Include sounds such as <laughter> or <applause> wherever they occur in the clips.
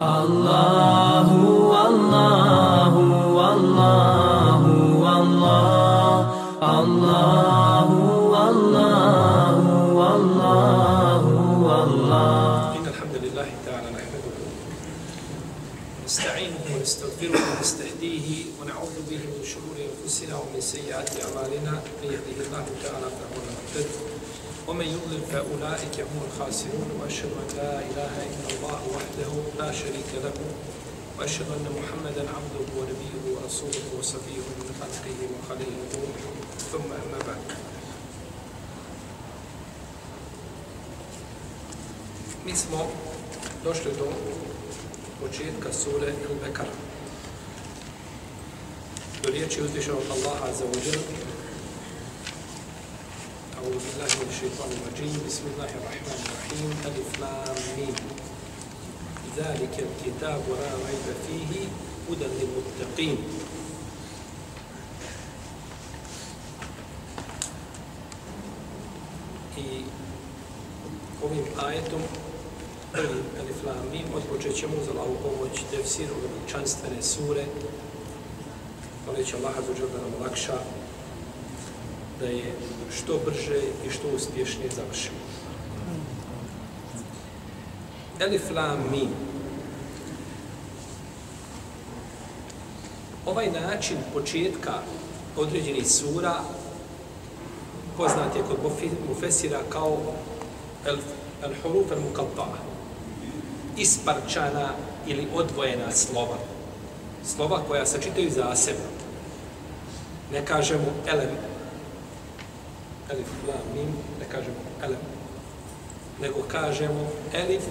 Allahu, Allahu, Allahu, Allah, Allahu, Allahu, Allahu, Allah. إن الحمد لله تعالى نحمده نستعينه ونستغفره ونستهديه ونعوذ به من شرور أنفسنا ومن سيئات أعمالنا من يهده الله تعالى فهو المهتد ومن يضلل فأولئك هم الخاسرون وأشهد أن لا إله إلا الله وحده لا شريك له وأشهد أن محمدا عبده ونبيه ورسوله وصفيه من خلقه وخليله ثم أما بعد Mi smo došli do početka sure El-Bekara. Do riječi uzvišenog Allaha za uđer. أعوذ بالله من الشيطان الرجيم بسم الله الرحمن الرحيم ألف لام ميم ذلك الكتاب لا ريب فيه هدى للمتقين I ovim ajetom prvi Alif Lam Mim odpočet ćemo uz Allahu pomoć tefsiru veličanstvene sure moleći Allaha za da nam olakša da je što brže i što uspješnije završimo. Elif Lam Mim Ovaj način početka određenih sura poznat je kod Mufesira kao el, el huruf el mukatta'a. Isparčana ili odvojena slova. Slova koja se čitaju zasebno. Ne kažemo elem, elif, lam, mim, ne kažemo elem, nego kažemo elif,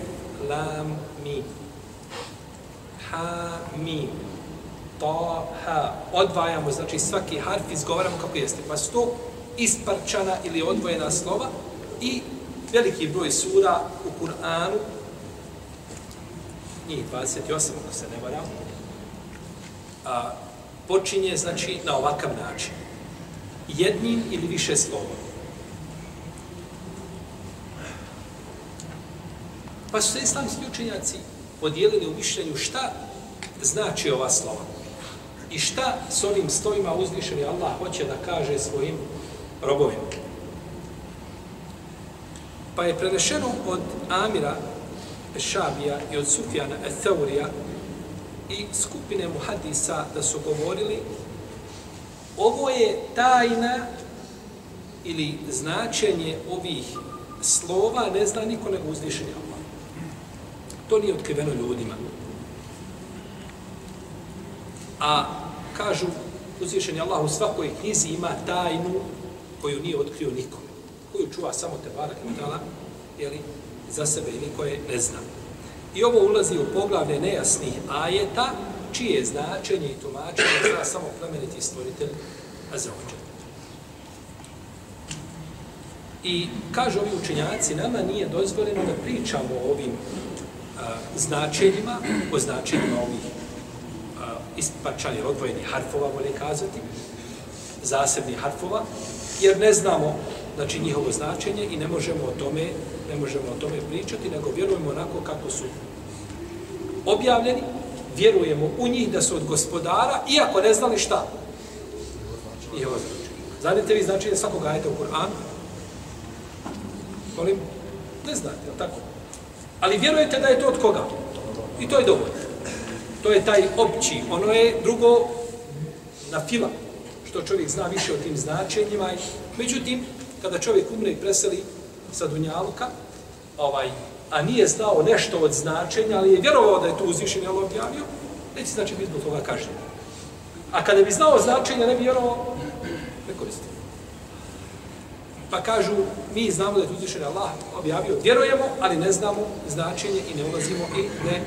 lam, mim. Ha, mim. ta, ha. Odvajamo, znači svaki harf izgovaramo kako jeste. Pa su to isparčana ili odvojena slova i veliki broj sura u Kur'anu, njih 28, ako se ne varam, a, počinje, znači, na ovakav način. Jednim ili više slova. Pa su se islamski učenjaci podijelili u mišljenju šta znači ova slova. I šta s ovim stojima uzvišeni Allah hoće da kaže svojim robovima. Pa je prenešeno od Amira Šabija i od Sufjana Etheurija i skupine muhadisa da su govorili ovo je tajna ili značenje ovih slova ne zna niko nego uzvišenja Allah. To nije otkriveno ljudima. A kažu uzvišen je Allah u svakoj knjizi ima tajnu koju nije otkrio nikome, koju čuva samo te barak i tala, jeli, za sebe i niko je ne zna. I ovo ulazi u poglavlje nejasnih ajeta, čije značenje i tumačenje zna samo plemeniti stvoritelj Azaođa. I kažu ovi učenjaci, nama nije dozvoljeno da pričamo o ovim značenjima, o značenjima ovih ispačanih odvojenih harfova, bolje kazati, zasebnih harfova, jer ne znamo znači njihovo značenje i ne možemo o tome ne možemo o tome pričati, nego vjerujemo onako kako su objavljeni, vjerujemo u njih da su od gospodara, iako ne znali šta. Njihovo značenje. Znate vi značenje svakog ajeta u Kur'anu? Molim? Ne znate, je tako? Ali vjerujete da je to od koga? I to je dovoljno. To je taj opći. Ono je drugo na fila što čovjek zna više o tim značenjima. Međutim, kada čovjek umre i preseli sa Dunjaluka, ovaj, a nije znao nešto od značenja, ali je vjerovao da je to uzvišen Allah objavio, neće znači biti zbog toga kažnjen. A kada bi znao značenje, ne bi vjerovao, ne koristi. Pa kažu, mi znamo da je uzvišen Allah objavio, vjerujemo, ali ne znamo značenje i ne ulazimo i ne,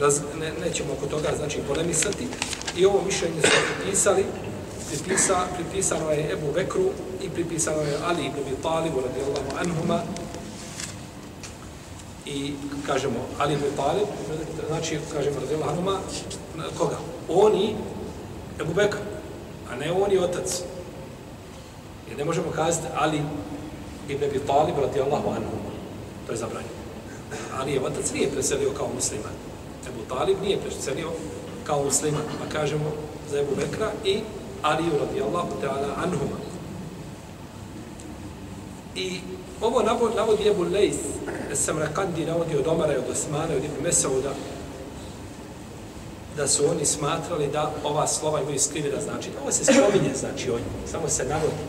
raz, ne nećemo oko toga znači polemisati. I ovo mišljenje su pripisali, pripisa, pripisano je Ebu Bekru i pripisano je Ali ibn Abi Talib radijallahu anhuma i kažemo Ali ibn Talib znači kažemo radijallahu anhuma koga? Oni Ebu Bekr a ne oni otac jer ne možemo kazati Ali ibn Abi Talib radijallahu anhu. to je zabranjeno Ali je otac nije preselio kao musliman Ebu Talib nije preselio kao musliman, pa kažemo za Ebu Bekra i Aliju radijallahu ta'ala anhuma. I ovo navod, navodi Ebu Lejs, Samrakandi navodi od Omara i od Osmana i od Ibn Mesauda, da su oni smatrali da ova slova imaju skrivena znači. Ovo se spominje, znači, o njim, samo se navodi.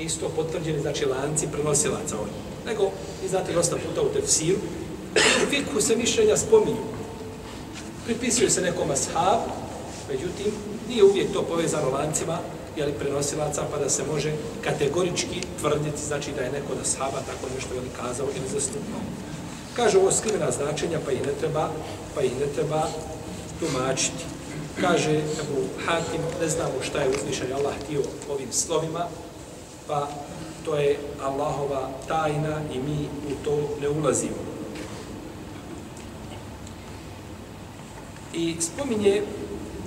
Nisu to potvrđeni, znači, lanci prenosilaca o. Nego, vi znate, dosta puta u tefsiru, u fiku se mišljenja spominju. Pripisuju se nekom ashab, međutim, nije uvijek to povezano lancima, jeli prenosilaca, pa da se može kategorički tvrditi, znači da je neko da sahaba tako nešto ili kazao ili zastupao. Kaže ovo skrivena značenja, pa ih ne treba, pa ih ne treba tumačiti. Kaže Ebu Hatim, ne znamo šta je uzvišen Allah htio ovim slovima, pa to je Allahova tajna i mi u to ne ulazimo. I spominje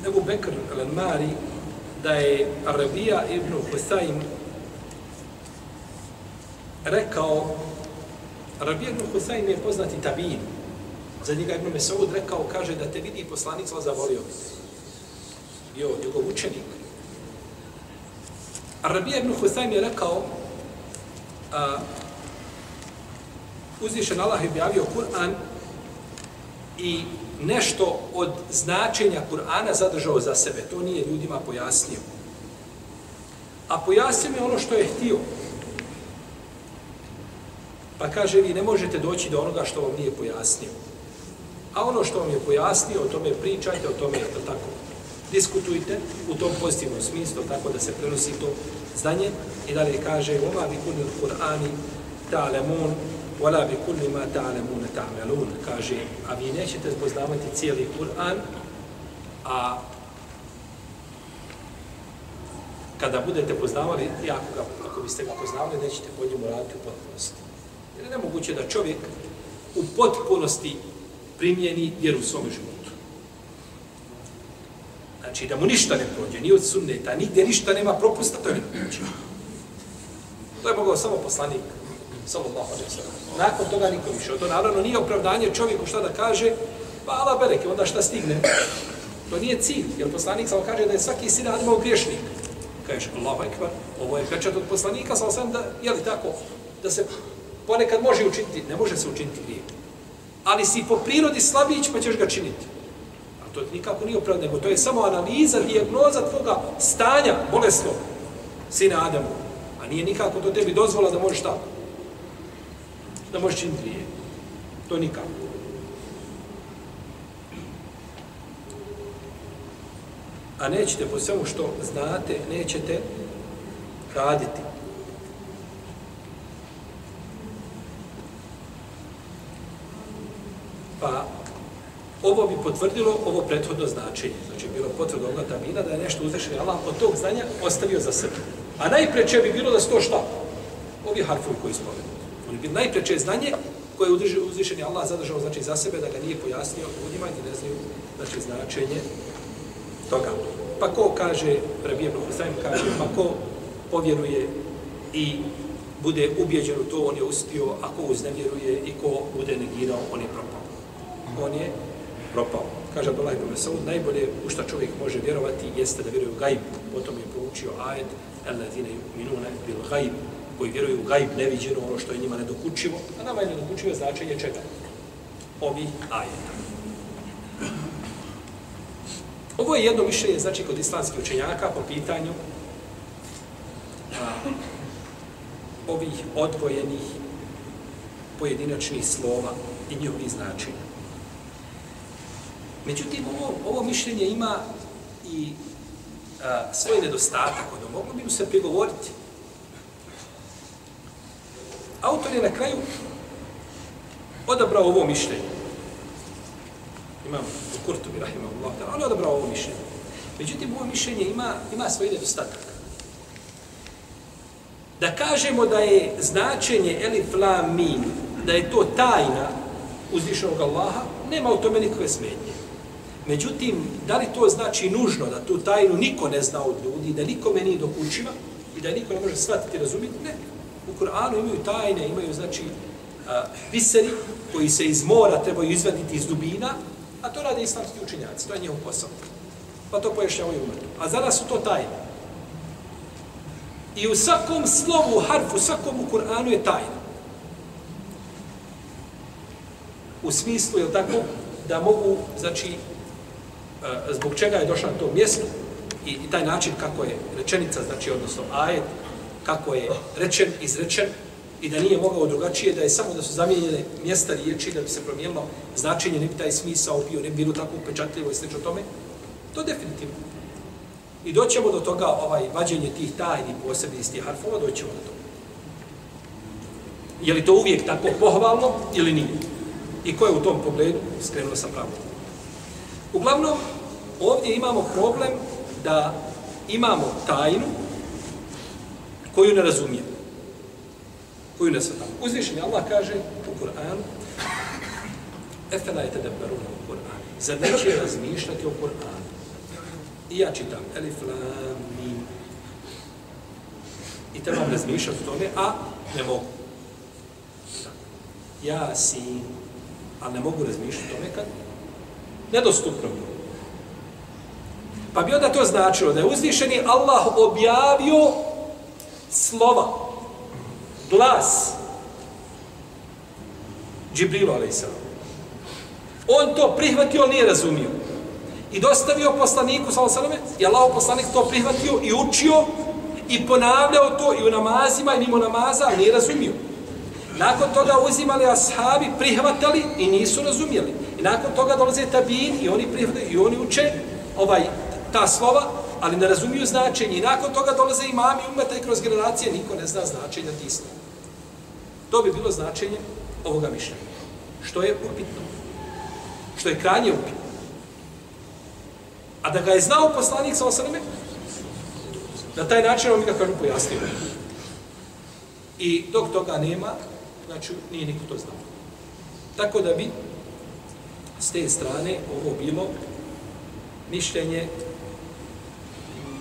Ebu Bekr al-Mari da je Arabija ibn Husayn rekao Arabija ibn Husayn je poznati tabin. Za njega ibn Mesaud rekao, kaže da te vidi poslanik sva zavolio bi. Bio njegov učenik. Arabija ibn Husayn je rekao, a, uzvišen Allah je objavio Kur'an i nešto od značenja Kur'ana zadržao za sebe. To nije ljudima pojasnio. A pojasnio mi ono što je htio. Pa kaže, vi ne možete doći do onoga što vam nije pojasnio. A ono što vam je pojasnio, o tome pričajte, o tome, je to tako, diskutujte u tom pozitivnom smislu, tako da se prenosi to znanje. I dalje kaže, ova bi kunil Kur'ani ta'lemun, wala bi kulli ma ta'lemun ta'melun. Kaže, a vi nećete poznavati cijeli Kur'an, a kada budete poznavali, i ako, ga, ako biste ga poznavali, nećete po njemu raditi u potpunosti. Jer je nemoguće da čovjek u potpunosti primjeni vjeru u svome životu. Znači, da mu ništa ne prođe, ni od sunneta, nigdje ništa nema propusta, to je nemoguće. To je mogao samo poslanik, sallallahu alaihi sallam. Nakon toga niko više. To naravno nije opravdanje čovjeku šta da kaže, pa ala bereke, onda šta stigne. To nije cilj, jer poslanik samo kaže da je svaki sin Adamov griješnik. Kažeš, Allahu ekvar, ovo je pečat od poslanika, sam sam da, je li tako, da se ponekad može učiniti, ne može se učiniti grije. Ali si po prirodi slabić, pa ćeš ga činiti. To nikako nije opravdanje, nego to je samo analiza, dijagnoza tvoga stanja bolesnog sina Adamu. A nije nikako to tebi dozvola da možeš tako. Da možeš činiti grije. To nikako. A nećete po svemu što znate, nećete raditi. Pa ovo bi potvrdilo ovo prethodno značenje. Znači, bilo potvrdo ovoga tamina da je nešto uzrešen Allah od tog znanja ostavio za sebe. A najpreče bi bilo da se to šta? Ovi harfovi koji spomenu. Oni bi najpreče znanje koje je uzvišen Allah zadržao znači, za sebe, da ga nije pojasnio ljudima i ne znaju znači, značenje toga. Pa ko kaže, Rabije Brohusajm kaže, pa ko povjeruje i bude ubjeđen u to, on je ustio, a ko uznevjeruje i ko bude negirao, on je propao on je propao. Kaže Abdullah ibn Mesaud, najbolje u šta čovjek može vjerovati jeste da vjeruje u gajb. Potom je proučio ajet ladine minuna bil gajb, koji vjeruju u gajb neviđeno, ono što je njima nedokučivo. A nama je nedokučivo značenje čega? Ovi ajeta. Ovo je jedno mišljenje, znači, kod islamskih učenjaka po pitanju a, ovih odvojenih pojedinačnih slova i njihovih značenja. Međutim, ovo, ovo mišljenje ima i a, svoj nedostatak, ono, moglo bi mu se prigovoriti. Autor je na kraju odabrao ovo mišljenje. Imam u Kurtovi, rahimahullah, on je odabrao ovo mišljenje. Međutim, ovo mišljenje ima, ima svoj nedostatak. Da kažemo da je značenje elif, la, min, da je to tajna uzvišenog Allaha, nema u tome nikakve smetnje. Međutim, da li to znači nužno da tu tajnu niko ne zna od ljudi, da niko meni dokučiva i da niko ne može shvatiti i razumjeti? Ne. U Kur'anu imaju tajne, imaju znači a, biseri koji se iz mora trebaju izvaditi iz dubina, a to rade islamski učenjaci, to je njihov posao. Pa to pojašnjavaju umetu. A za nas su to tajne. I u svakom slovu, harfu, svakom u Kur'anu je tajna. U smislu, je tako, da mogu, znači, E, zbog čega je došla na to mjesto i, i taj način kako je rečenica, znači, odnosno ajet, kako je rečen, izrečen, i da nije mogao drugačije, da je samo da su zamijenjene mjesta riječi, da bi se promijenilo značenje, ne bi taj smisao bio, ne bi bilo tako upečatljivo i slično tome, to definitivno. I doćemo do toga, ovaj, vađenje tih tajni posebnih iz tih harfova, doćemo do toga. Je li to uvijek tako pohvalno ili nije? I ko je u tom pogledu skrenuo sa pravom? Uglavnom, ovdje imamo problem da imamo tajnu koju ne razumijemo. Koju ne svatamo. Uzvišenje Allah kaže u Kur'anu Efela je tebe u Kur'anu. Zar neće razmišljati o Kur'anu? I ja čitam Elif, Lam, Mim. I trebam razmišljati o tome, a ne mogu. Ja, Sin, a ne mogu razmišljati o tome kad nedostupno mi. Pa bi onda to značilo da je uzvišeni Allah objavio slova, glas Džibrilu, a.s. On to prihvatio, nije razumio i dostavio poslaniku, sallallahu i Allah poslanik to prihvatio i učio i ponavljao to i u namazima i mimo namaza, ali nije razumio. Nakon toga uzimali ashabi, prihvatali i nisu razumjeli. I nakon toga dolaze tabin i oni prihvataju i oni uče ovaj, ta slova, ali ne razumiju značenje. I nakon toga dolaze imami umeta i kroz generacije niko ne zna značenja tih slova. To bi bilo značenje ovoga mišljenja. Što je upitno. Što je krajnje upitno. A da ga je znao poslanik sa osaname, na taj način on mi ga kažu pojasnio. I dok toga nema, znači nije niko to znao. Tako da bi s te strane ovo bilo mišljenje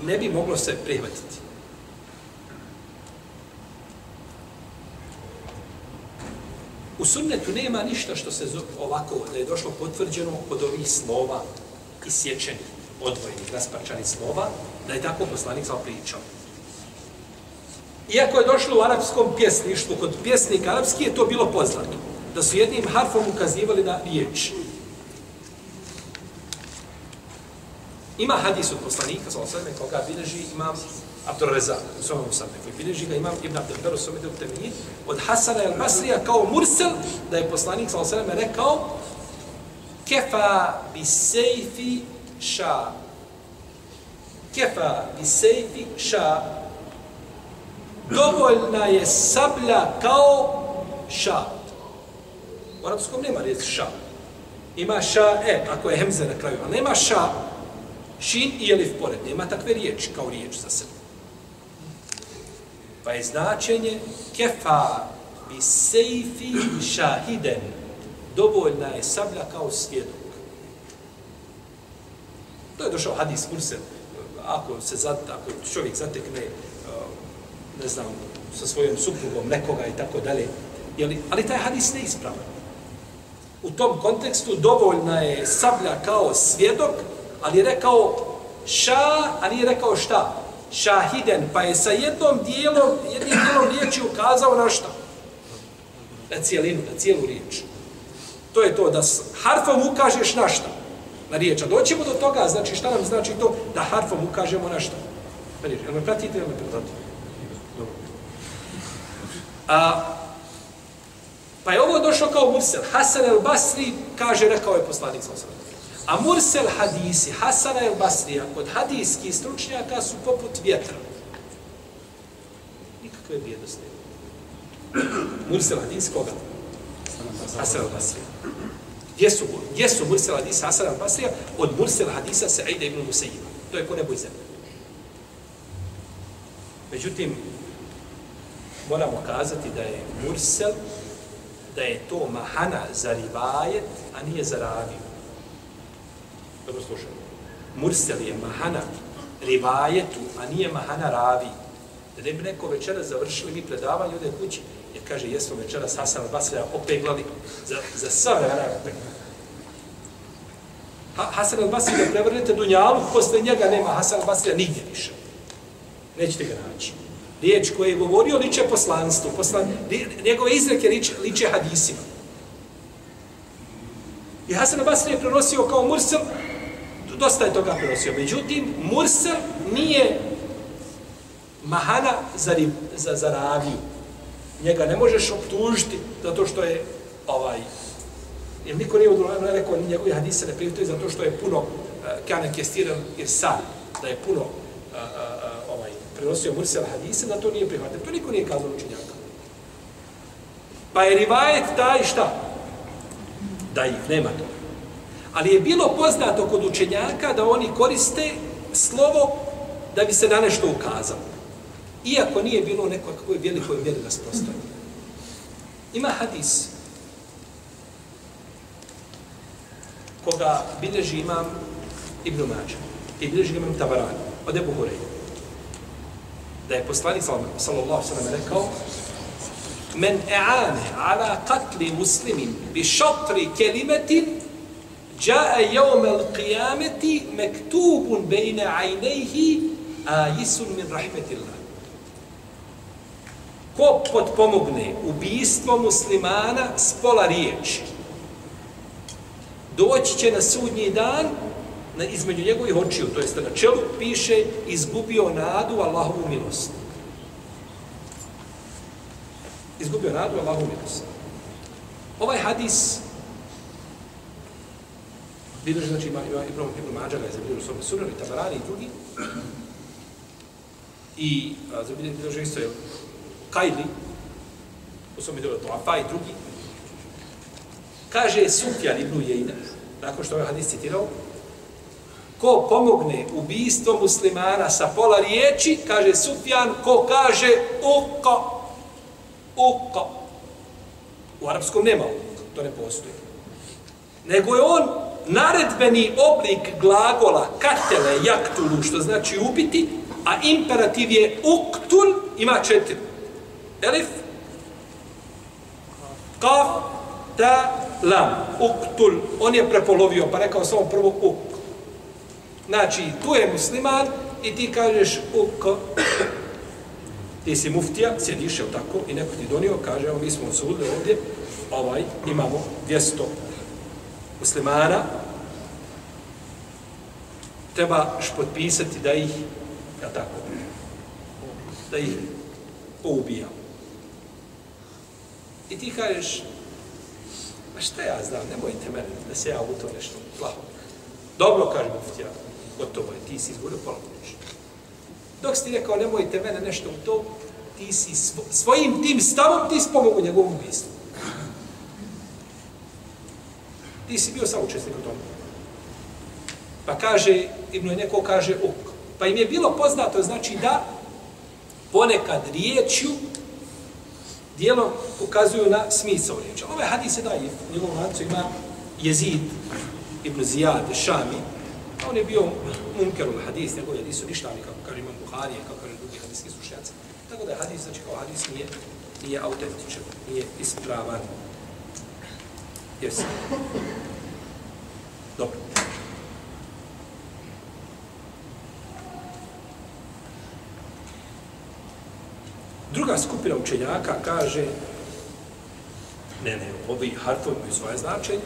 ne bi moglo se prihvatiti. U sunnetu nema ništa što se ovako, da je došlo potvrđeno od ovih slova i sjećenih, odvojenih, rasparčanih slova, da je tako poslanik sa pričao. Iako je došlo u arapskom pjesništvu, kod pjesnika arapski je to bilo poznato, da su jednim harfom ukazivali na riječ. Ima hadis od poslanika, sa osvrame, koga bilježi imam Abdur Reza, u svojom usadne, koji bilježi ga imam Ibn Abdel Beru, svojom u temini, od Hasana el Basrija kao Mursel, da je poslanik, sa osvrame, rekao, kefa bi sejfi ša. Kefa bi sejfi ša. Dovoljna je sablja kao ša. U arapskom nema riječ ša. Ima ša, e, ako je hemze na kraju, ali nema ša, šin i elif pored. Nema takve riječi kao riječ za sebe. Pa je značenje kefa bi sejfi šahiden. Dovoljna je sablja kao svjedok. To je došao hadis kurse, ako se zat, ako čovjek zatekne, uh, ne znam, sa svojom suprugom nekoga i tako dalje, jeli, ali taj hadis ne ispravan. U tom kontekstu dovoljna je sablja kao svjedok, ali je rekao ša, a nije rekao šta? Šahiden, pa je sa jednom dijelom, jednim dijelom riječi ukazao na šta? Na cijelinu, na cijelu riječ. To je to, da harfom ukažeš na šta? na riječ. A doćemo do toga, znači šta nam znači to da harfom ukažemo na šta? Na riječ. Jel me pratite jel me pratite? A, pa je ovo došlo kao Mursel. Hasan el Basri kaže, rekao je poslanik sa A Mursel hadisi, Hasan el Basrija, kod hadijskih stručnjaka su poput vjetra. Nikakve bijedosti. Mursel hadis koga? Hasan el Basrija. Gdje su, gdje su Mursel hadisa Hasan al-Basrija? Od Mursel hadisa Sa'ida ibn Musaiba. To je ko nebo i zemlje. Međutim, moramo kazati da je Mursel, da je to mahana za rivajet, a nije za raviju. Dobro slušajmo. Mursel je mahana rivajetu, a nije mahana ravi. Da ne bi neko večera završili mi predavanje ovdje kući Jer kaže, jesmo večeras Hasan al-Basrija opeglali za, za sva vremena opeglali. Ha, Hasan al-Basri da prevrnete dunjalu, posle njega nema Hasan al-Basrija nigdje više. Nećete ga naći. Riječ koje je govorio liče poslanstvu, poslan, njegove izreke liče, liče hadisima. I Hasan al-Basri je prenosio kao Mursel, dosta je toga prenosio. Međutim, Mursel nije mahana za, za, za raviju. Njega ne možeš optužiti zato što je ovaj Jer niko nije udruženo rekao ni njegovi hadise ne prihvataju zato što je puno uh, kane kestiran jer sam da je puno uh, uh, ovaj prenosio mursel hadise da to nije prihvatio. To niko nije kazao učenjaka. Pa je rivajet taj šta? Da ih nema to. Ali je bilo poznato kod učenjaka da oni koriste slovo da bi se na nešto ukazalo. Iako nije bilo neko kako je velikoj mjeri rasprostavljeno. Ima hadis koga bilježi imam Ibn Mađa i bilježi imam Tabarani od Ebu Hureyre. Da je poslanik sallallahu sallam rekao Men e'ane ala katli muslimin bi šatri kelimetin Ja'a yawm al-qiyamati maktubun bayna 'aynayhi ayisun min rahmetillah. Ko potpomogne ubistvo muslimana s pola riječi, doći će na sudnji dan na, između njegovih očiju, to jest na čelu piše izgubio nadu Allahovu milost. Izgubio nadu Allahovu milost. Ovaj hadis Vidiš, znači, ima, ima Ibn, Ibn Mađa ga je zabilježio u svome sunanu, i Tabarani i drugi. I zabilježio je isto je Kajli, u svome delu Toafa i drugi. Kaže Sufjan ibn Ujejna, nakon što je ovaj hadis citirao, ko pomogne ubijstvo muslimana sa pola riječi, kaže Sufjan, ko kaže uko, uko. U arapskom nema to ne postoji. Nego je on naredbeni oblik glagola katele jaktulu, što znači ubiti, a imperativ je uktul, ima četiri. Elif, kaf, ta, lam, uktul, on je prepolovio, pa rekao samo prvo uk. Znači, tu je musliman i ti kažeš uk, ti si muftija, sjediš, je tako, i neko ti donio, kaže, evo, mi smo odsudili ovdje, ovaj, imamo 200 muslimana, trebaš potpisati da ih, ja tako, da ih poubijam. I ti kažeš, Ma šta ja znam, nemojte mene da se ja u to nešto plaho. Dobro, kaže muftija, gotovo je, ti si izgurio pola Dok si ti rekao, nemojte mene nešto u to, ti si svo, svojim tim stavom, ti spomogu njegovom ubistvu. Ti si bio saučesnik u tome. Pa kaže, Ibn neko kaže, uk. Pa im je bilo poznato, znači da ponekad riječju dijelo ukazuju na smisao riječi. Ove hadise daje, u njegovom lancu ima jezid ibn Zijad, Šami, a on je bio munkerul hadis, njegov hadis su ništa, kako kaže imam Buharije, kako kaže drugi hadijski slušajaci. Tako da je hadis, znači kao hadis nije, nije autentičan, nije ispravan. Jesi. Dobro. Druga skupina učenjaka kaže ne, ne, ovi harfovi imaju svoje značenje,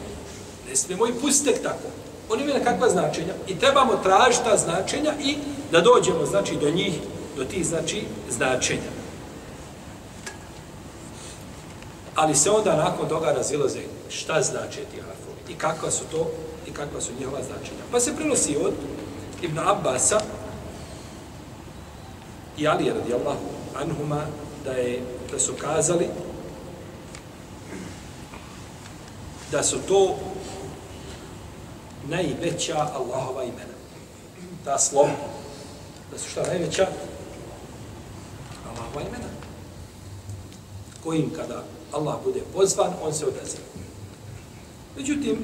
ne smijemo i pustiti tako. Oni imaju kakva značenja i trebamo tražiti ta značenja i da dođemo znači, do njih, do tih znači, značenja. Ali se onda nakon toga razilaze šta znači ti harfovi i kakva su to i kakva su njihova značenja. Pa se prenosi od Ibn Abbasa i Ali radijallahu anhuma da je da su kazali da su to najveća Allahova imena. Ta slova. Da su šta najveća? Allahova imena. Kojim kada Allah bude pozvan, on se odaziva. Međutim,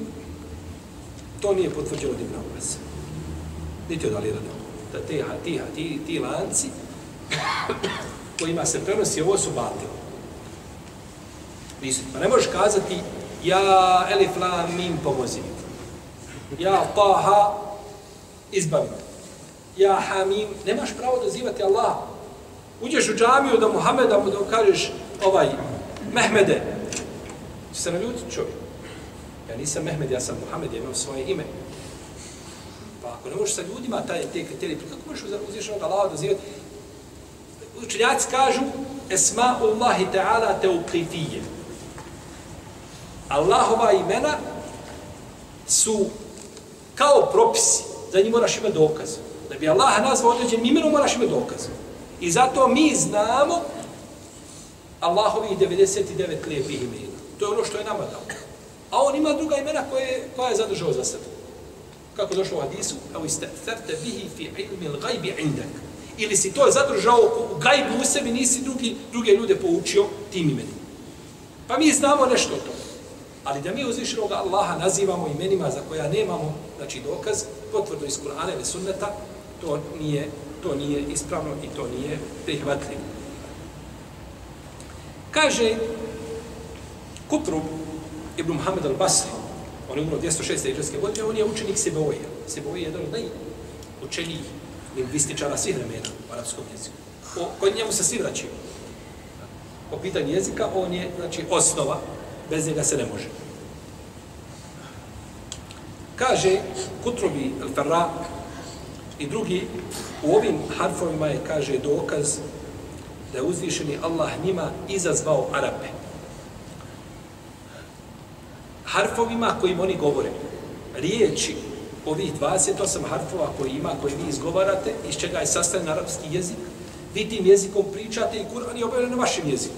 to nije potvrđeno od Ibn Abbas. Niti od Ali Da te, ti, ti, ti lanci kojima se prenosi ovo su batil. Nisu. Pa ne možeš kazati ja elif la mim pomozi. Ja taha izbavi. Ja hamim. Nemaš pravo dozivati Allah. Uđeš u džamiju pa da Muhameda mu da kažeš ovaj Mehmede. Će se naljutiti čovjek. Ja nisam Mehmed, ja sam Muhammed, ja imam svoje ime. Pa ako ne možeš sa ljudima taj, te kriterije, pa kako možeš uzvišenog Allaha dozivati? Učenjaci kažu Esma'ullahi ta'ala teuqifije. Allahova imena su kao propisi. Za njih moraš imati dokaz. Da bi Allah nazvao određenim imenom, moraš imati dokaz. I zato mi znamo Allahovih 99 lijepih imena. To je ono što je nama dao. A on ima druga imena koje, koja je zadržao za sebe. Kako došlo u hadisu? Evo iste, bihi fi ilmi l'gajbi indak. Ili si to zadržao u gajbu u sebi, nisi drugi, druge ljude poučio tim imenima. Pa mi znamo nešto o tome. Ali da mi uzvišenog Allaha nazivamo imenima za koja nemamo znači dokaz, potvrdu iz Kur'ana ili sunneta, to nije, to nije ispravno i to nije prihvatljivo. Kaže Kutrub ibn Muhammed al-Basri, on je umro 206. iđarske godine, on je učenik Seboje. Seboje je jedan od najučenijih lingvističara svih vremena u arapskom jeziku. O, kod njemu se svi vraćaju. Po pitanju jezika, on je, znači, osnova, bez njega se ne može. Kaže Kutrubi al-Farra i drugi, u ovim harfovima je, kaže, dokaz da je uzvišeni Allah njima izazvao Arape. Harfovima kojim oni govore, riječi ovih 28 harfova koji ima, koji vi izgovarate, iz čega je sastavljen arapski jezik, vi tim jezikom pričate i Kur'an je objavljen na vašem jeziku.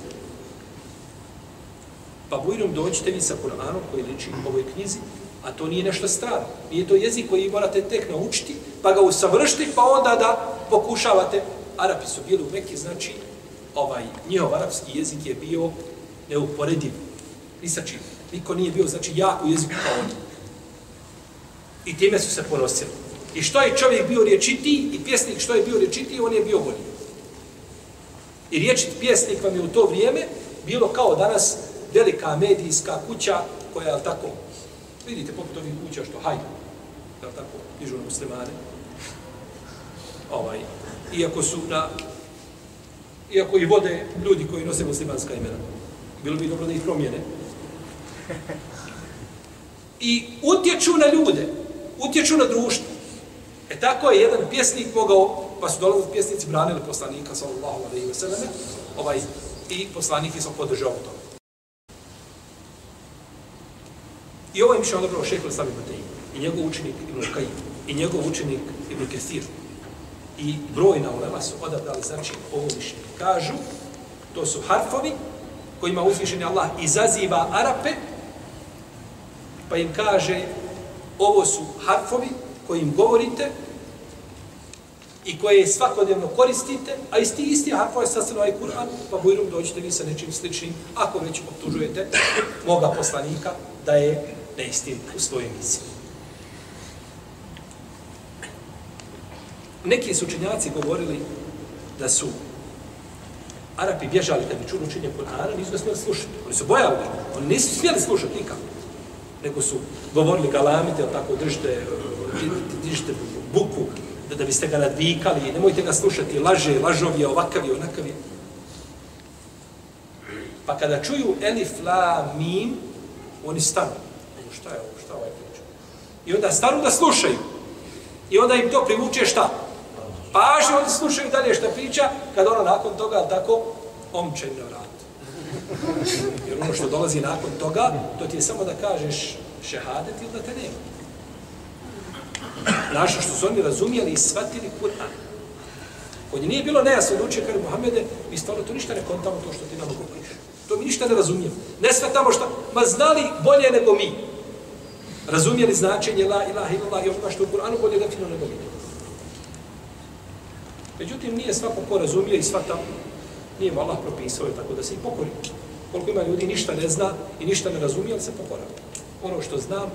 Pa bujrom dođite vi sa Kur'anom koji liči u ovoj knjizi, a to nije nešto strano. Nije to jezik koji morate tek naučiti, pa ga usavršiti, pa onda da pokušavate. Arapi su bili u Mekke, znači ovaj njihov arapski jezik je bio neuporediv. Ni sa čim. Niko nije bio, znači, jak u jeziku kao oni. I time su se ponosili. I što je čovjek bio riječiti i pjesnik što je bio riječiti, on je bio bolji. I riječit pjesnik vam je u to vrijeme bilo kao danas velika medijska kuća koja je tako, vidite poput ovih kuća što hajde, je tako, dižu na muslimane. Ovaj, iako su na, iako i vode ljudi koji nose muslimanska imena. Bilo bi dobro da ih promijene. I utječu na ljude, utječu na društvo. E tako je jedan pjesnik mogao, pa su dolazili pjesnici, branili poslanika, sallallahu alaihi wa sallam, ovaj, i poslanik je sam podržao to. I ovo je mišljeno dobro šehol sami Matej, i njegov učenik Ibn Kajim, i njegov učenik Ibn Kesir. I brojna ulema su odabrali znači ovo mišljenje. Kažu, to su harfovi kojima uzvišeni Allah izaziva Arape, pa im kaže, ovo su harfovi kojim govorite i koje svakodnevno koristite, a isti isti harfova je sastavljeno ovaj Kur'an, pa bujrum dođete vi sa nečim sličnim, ako već optužujete moga poslanika da je neistin u svojoj misiji. Neki su učenjaci govorili da su Arapi bježali da bi čuli učenje Kur'ana, nisu ga smjeli slušati. Oni su bojali, oni nisu smjeli slušati nikako. Nego su govorili galamite, tako držite, eh, držite buku, da, da biste ga nadvikali, nemojte ga slušati, laže, lažovi je, ovakav je, onakav je. Pa kada čuju elif, la, mim, oni stanu. Ono, šta je ovo, šta ovaj priča? I onda stanu da slušaju. I onda im to privuče šta? Pažnje, oni slušaju dalje šta priča, kad ona nakon toga tako omče na vrat. Jer ono što dolazi nakon toga, to ti je samo da kažeš šehadet ili da te nema. Naša što su oni razumijeli i shvatili Kur'an. Kod nije bilo nejasno da uče, kaže Muhammede, mi stvarno to ništa ne kontamo to što ti nam govoriš. To mi ništa ne razumijemo. Ne shvatamo što, ma znali bolje nego mi. Razumijeli značenje la ilaha illallah i onoga što u Kur'anu bolje defino nego mi. Međutim, nije svako ko razumije i svata, nije mu Allah propisao, tako da se i pokori. Koliko ima ljudi ništa ne zna i ništa ne razumije, ali se pokora. Ono što znam,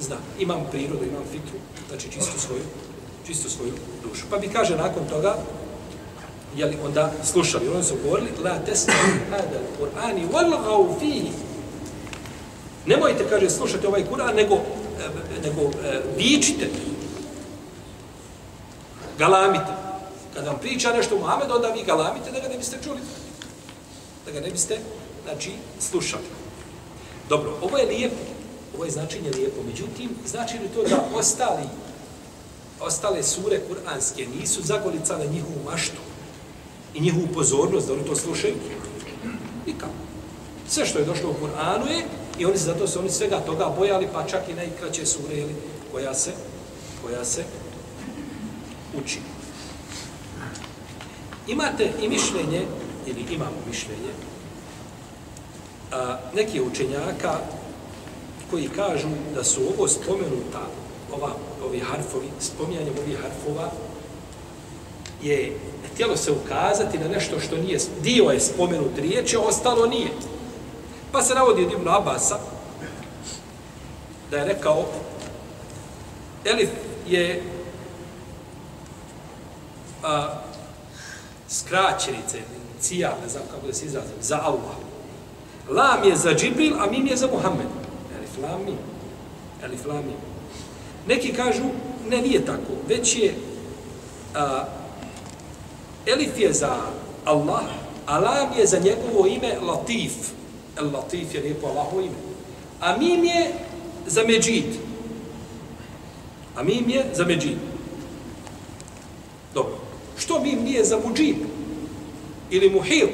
znam. Imam prirodu, imam fitru, znači čisto svoju, čisto svoju dušu. Pa bi kaže nakon toga, jeli, onda slušali. Oni su govorili, la tesna hada Kur'ani walghaw fihi. Nemojte, kaže, slušati ovaj Kur'an, nego, e, nego e, vičite. Galamite. Kada vam priča nešto Muhammed, onda vi galamite da ga ne biste čuli. Da ga ne biste, znači, slušali. Dobro, ovo je lijepo. Ovo je značenje lijepo. Međutim, znači li to da ostali, ostale sure kuranske nisu zagolicale njihovu maštu i njihovu pozornost da oni to slušaju? Nikako. Sve što je došlo u Kur'anu je i oni se zato se oni svega toga bojali, pa čak i najkraće sure jeli, koja se koja se uči. Imate i mišljenje, ili imamo mišljenje, a, neki učenjaka koji kažu da su ovo spomenuta, ova, ovi harfovi, spominjanje ovih harfova, je htjelo se ukazati na nešto što nije, dio je spomenut riječi, ostalo nije. Pa se navodi od Ibn Abasa, da je rekao, Elif je a, skraćenice, cija, ne znam kako da se izrazim, za Allah. Lam je za Džibril, a mim je za Muhammed. Elif lam mim. Elif lam mim. Neki kažu, ne, nije tako, već je a, Elif je za Allah, a lam je za njegovo ime Latif. El Latif je lijepo Allahovo ime. A mim je za Međid. A mim je za Međid. Dobro. Što mim nije za Muđib? Ili Muhil?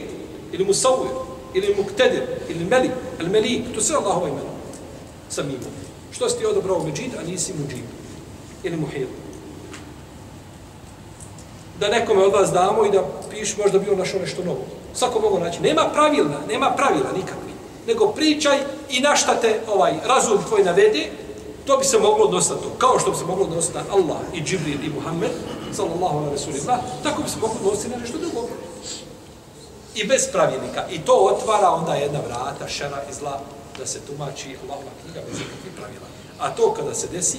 Ili Musawir? Ili Muktedir? Ili Melik? El Melik? To sve Allahova imena. Sa. Što si ti odobrao Međid, a nisi Muđib? Ili Muhil? da nekome od vas damo i da piš, možda bi on našao nešto novo. Svako mogu naći. Nema pravila, nema pravila nikakvi. Nego pričaj i na šta te ovaj razum tvoj navede, to bi se moglo odnositi na to. Kao što bi se moglo odnositi na Allah i Džibril i Muhammed, sallallahu ala rasulillah, tako bi se moglo odnositi na nešto drugo. I bez pravilnika. I to otvara onda jedna vrata, šera i zla, da se tumači Allahova knjiga bez ikakvih pravila. A to kada se desi,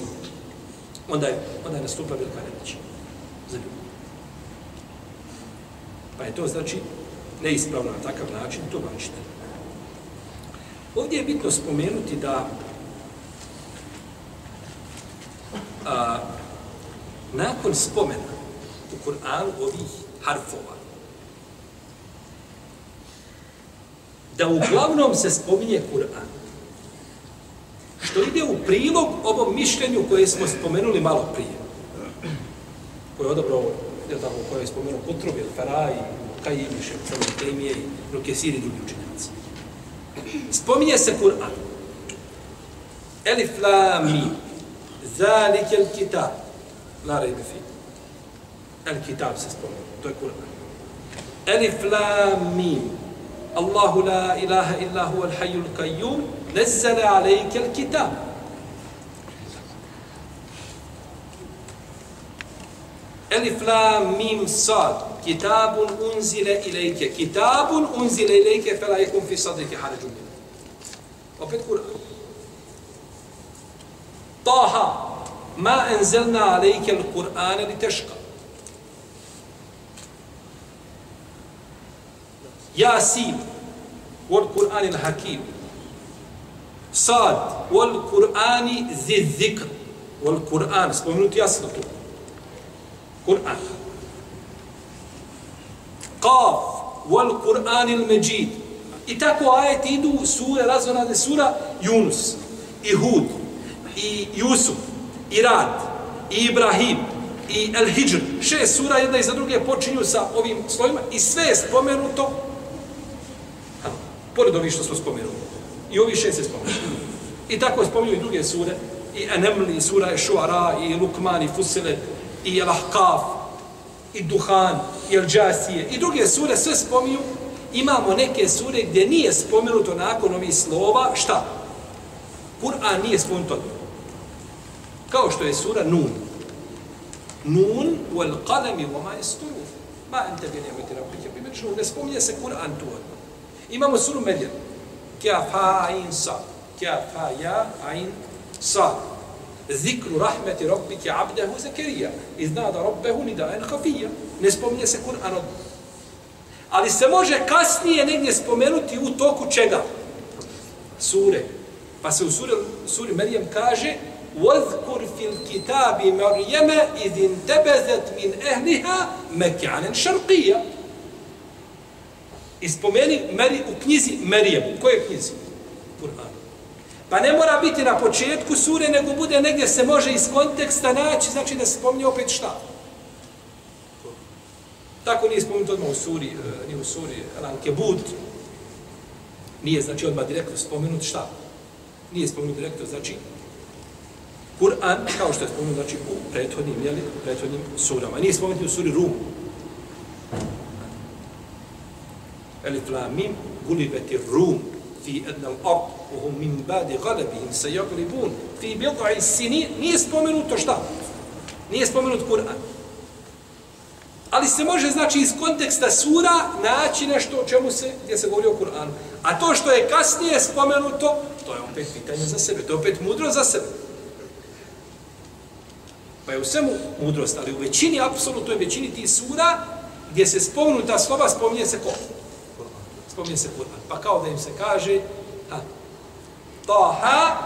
onda je, onda je nastupa velika nemoć. Za ljubav. Pa je to znači neispravno na takav način tumačiti. Ovdje je bitno spomenuti da a, nakon spomena u Kur'anu ovih harfova da uglavnom se spominje Kur'an što ide u prilog ovom mišljenju koje smo spomenuli malo prije koje je odobro, je tako, koje je spomenuo Kutrov, ili Faraj, Kajim, Šepcelo, Temije, Rukesiri i drugi učenjaci. Spominje se Kur'an. Elif la mi, zalike kitab, la rejbe fi. El kitab se spominje, to je Kur'an. Elif la mi, Allahu la ilaha illa huwa al-hayyul qayyum, nazzala alayka al-kitab. Elif lam mim sad. Kitabun unzile ilajke. Kitabun unzile ilajke fela jekum fi sadrike harajun min. Opet Kur'an. Taha. Ma enzelna alejke l-Qur'ana li teška. Yasin. Wal Qur'an il-Hakim. Sad. Wal Qur'ani zi zikr. Wal Qur'an. Spomenuti jasno tu. Kur'an. Qaf wal Kur'anil Međid. I tako ajeti idu sure, razvonade sura Yunus, i Hud, i Jusuf, i Rad, i Ibrahim, i El Hijr. Šest sura jedna iza za druge počinju sa ovim slovima i sve je spomenuto ha, pored ovih što smo spomenuli. I ovi šest je spomenuto. I tako spominju i druge sure, i Enemli, i sura Ešuara, i Lukman, i Fusilet, i El Ahkaf, i Duhan, i El Džasije, i druge sure sve spominju, imamo neke sure gdje nije spomenuto nakon ovih slova, šta? Kur'an nije spomenuto. Kao što je sura Nun. Nun, wal qalami, wa ma isturu. Ma ente bi nemojte rabike, bi mečnu, ne spominje se Kur'an tu. Imamo suru Medjan. Kja fa ain sa. Kja fa ja ain sa zikru rahmeti rabbike abdehu Zakarija. Izna da rabbehu nida en hafija. Ne spominje se Kur'an od Ali se može kasnije negdje spomenuti u toku čega? Sure. Pa se u suri, suri Merijem kaže وَذْكُرْ فِي الْكِتَابِ مَرْيَمَ إِذْ انْتَبَذَتْ مِنْ أَهْلِهَا مَكَانًا شَرْقِيًا I spomeni Meri, u knjizi Merijem. U kojoj knjizi? Kur'an. Pa ne mora biti na početku sure, nego bude negdje se može iz konteksta naći, znači da se spominje opet šta? Tako nije spomenuto odmah u suri, uh, ni u suri Ranke Bud. Nije, znači, odmah direktno spomenut šta? Nije spomenut direktno, znači, Kur'an, kao što je spomenuo, znači, u prethodnim, jeli, prethodnim surama. Nije spomenuti u suri Rum. Elif la mim, gulibeti Rum, fi ednal l'ard, uhum min badi galebihim se jaglibun, fi bilqa sini, nije spomenuto šta? Nije spomenut Kur'an. Ali se može, znači, iz konteksta sura naći nešto o čemu se, gdje se govori o Kur'anu. A to što je kasnije spomenuto, to je opet pitanje za sebe, to je opet mudro za sebe. Pa je u svemu mudrost, ali u većini, apsolutno većini tih sura, gdje se spomnu ta slova, spominje se ko? Spominje se Kur'an. Pa kao da im se kaže, ha, Taha,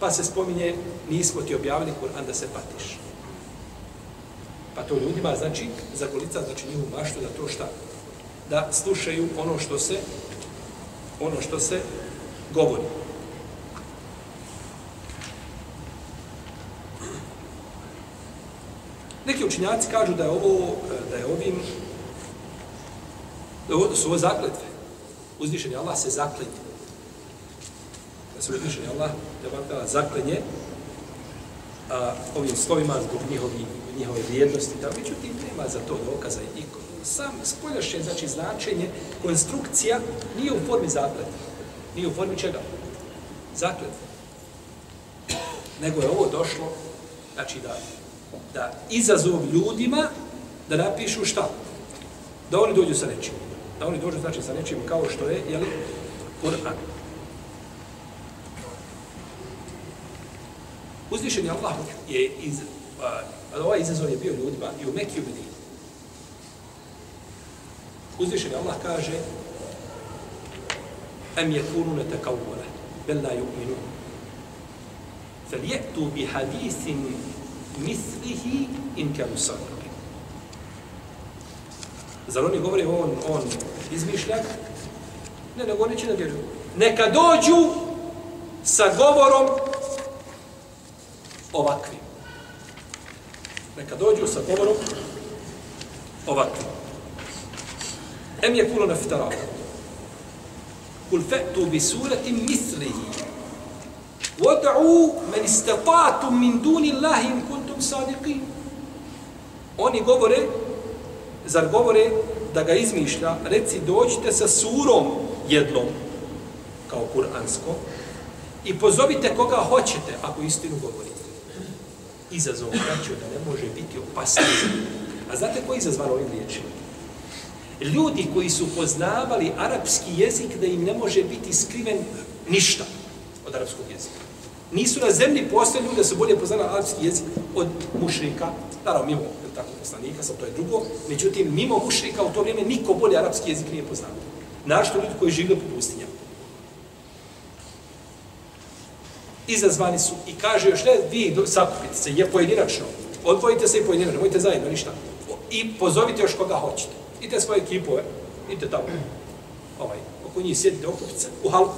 pa se spominje, nismo ti objavili Kur'an da se patiš. Pa to ljudima znači zakolica znači njihovu maštu da to šta da slušaju ono što se ono što se govori. Neki učinjaci kažu da je ovo da je ovim da ovo su ovo zakletve. Uzvišeni Allah se zaklinje. Da se uzvišeni Allah da zaklinje a, ovim slovima zbog njihovi, njihove vrijednosti, da međutim nema za to dokaza i sam spoljašnje, znači značenje, konstrukcija nije u formi zakleta. Nije u formi čega? Zakleta. Nego je ovo došlo, znači da, da izazov ljudima da napišu šta? Da oni dođu sa nečim. Da oni dođu znači sa nečim kao što je, jeli, Kur'an. Uzvišen je Allah je iz, a, ovaj izazov je bio ljudima i u Mekiju Medini. Uzvišen je Allah kaže Am yakunu natakawwala bal la yu'minun falyatuu bi hadithin mislihi in kanu sadiqin Zar oni govore on, on izmišlja? Ne, nego oni će da vjeruju. Neka dođu sa govorom ovakvim. Neka dođu sa govorom ovakvim. Em je kulo neftara. Kul fe'tu bi surati mislihi. Wad'u men istatatum min duni Allahi in kuntum sadiqin. Oni govore, zar govore da ga izmišlja, reci dođite sa surom jednom, kao kuransko, i pozovite koga hoćete, ako istinu govorite izazov braću da ne može biti opasniji. A znate ko je izazvan ovim riječima? Ljudi koji su poznavali arapski jezik da im ne može biti skriven ništa od arapskog jezika. Nisu na zemlji postoje ljudi da su bolje poznali arapski jezik od mušrika, naravno mimo tako poslanika, sad to je drugo, međutim mimo mušrika u to vrijeme niko bolje arapski jezik nije poznao. Našto ljudi koji žive po pustinjama. izazvani su i kaže još ne, vi sakupite se, je pojedinačno, odvojite se i pojedinačno, nemojte zajedno, ništa. I pozovite još koga hoćete. Idite svoje ekipove, idite tamo, ovaj, oko njih sjedite, okupice, u halku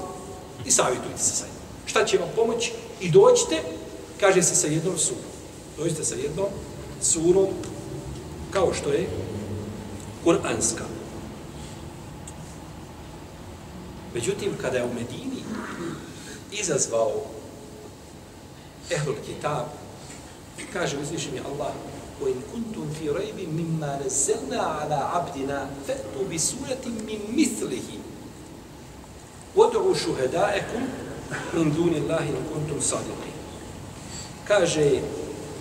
i savjetujte se zajedno Šta će vam pomoći? I dođite, kaže se sa jednom surom. Dođite sa jednom surom, kao što je Kur'anska. Međutim, kada je u Medini izazvao ehlul kitab, kaže uzvišeni Allah, وَإِنْ كُنْتُمْ فِي رَيْبٍ مِمَّا نَزَّلْنَا عَلَىٰ عَبْدِنَا فَأْتُوا بِسُورَةٍ مِّن مِثْلِهِ وَدْعُوا شُهَدَاءَكُمْ min duni Allahi kuntum sadiqi. Kaže,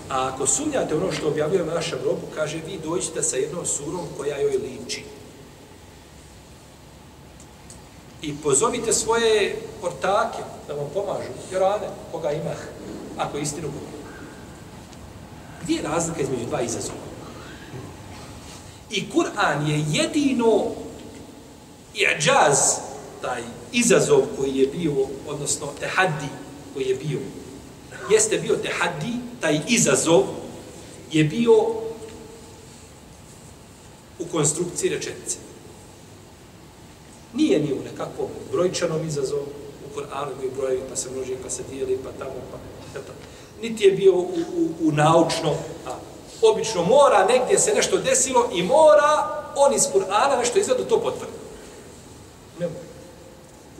a ako sumnjate ono što objavljuje naša grobu, kaže, vi dođite sa jednom surom koja joj liči. I pozovite svoje ortake da vam pomažu, jer rade koga ima, ako je istinu govori. Gdje je razlika između dva izazova? I Kur'an je jedino i ađaz, taj izazov koji je bio, odnosno tehaddi koji je bio, jeste bio tehaddi, taj izazov je bio u konstrukciji rečenice. Nije ni u nekakvom brojčanom izazovu, u Koranu imaju brojevi, pa se množi, pa se dijeli, pa tamo, pa eto. Niti je bio u, u, u naučno, a obično mora, negdje se nešto desilo i mora on iz Kur'ana nešto izvedu, to potvrdi. Ne mora.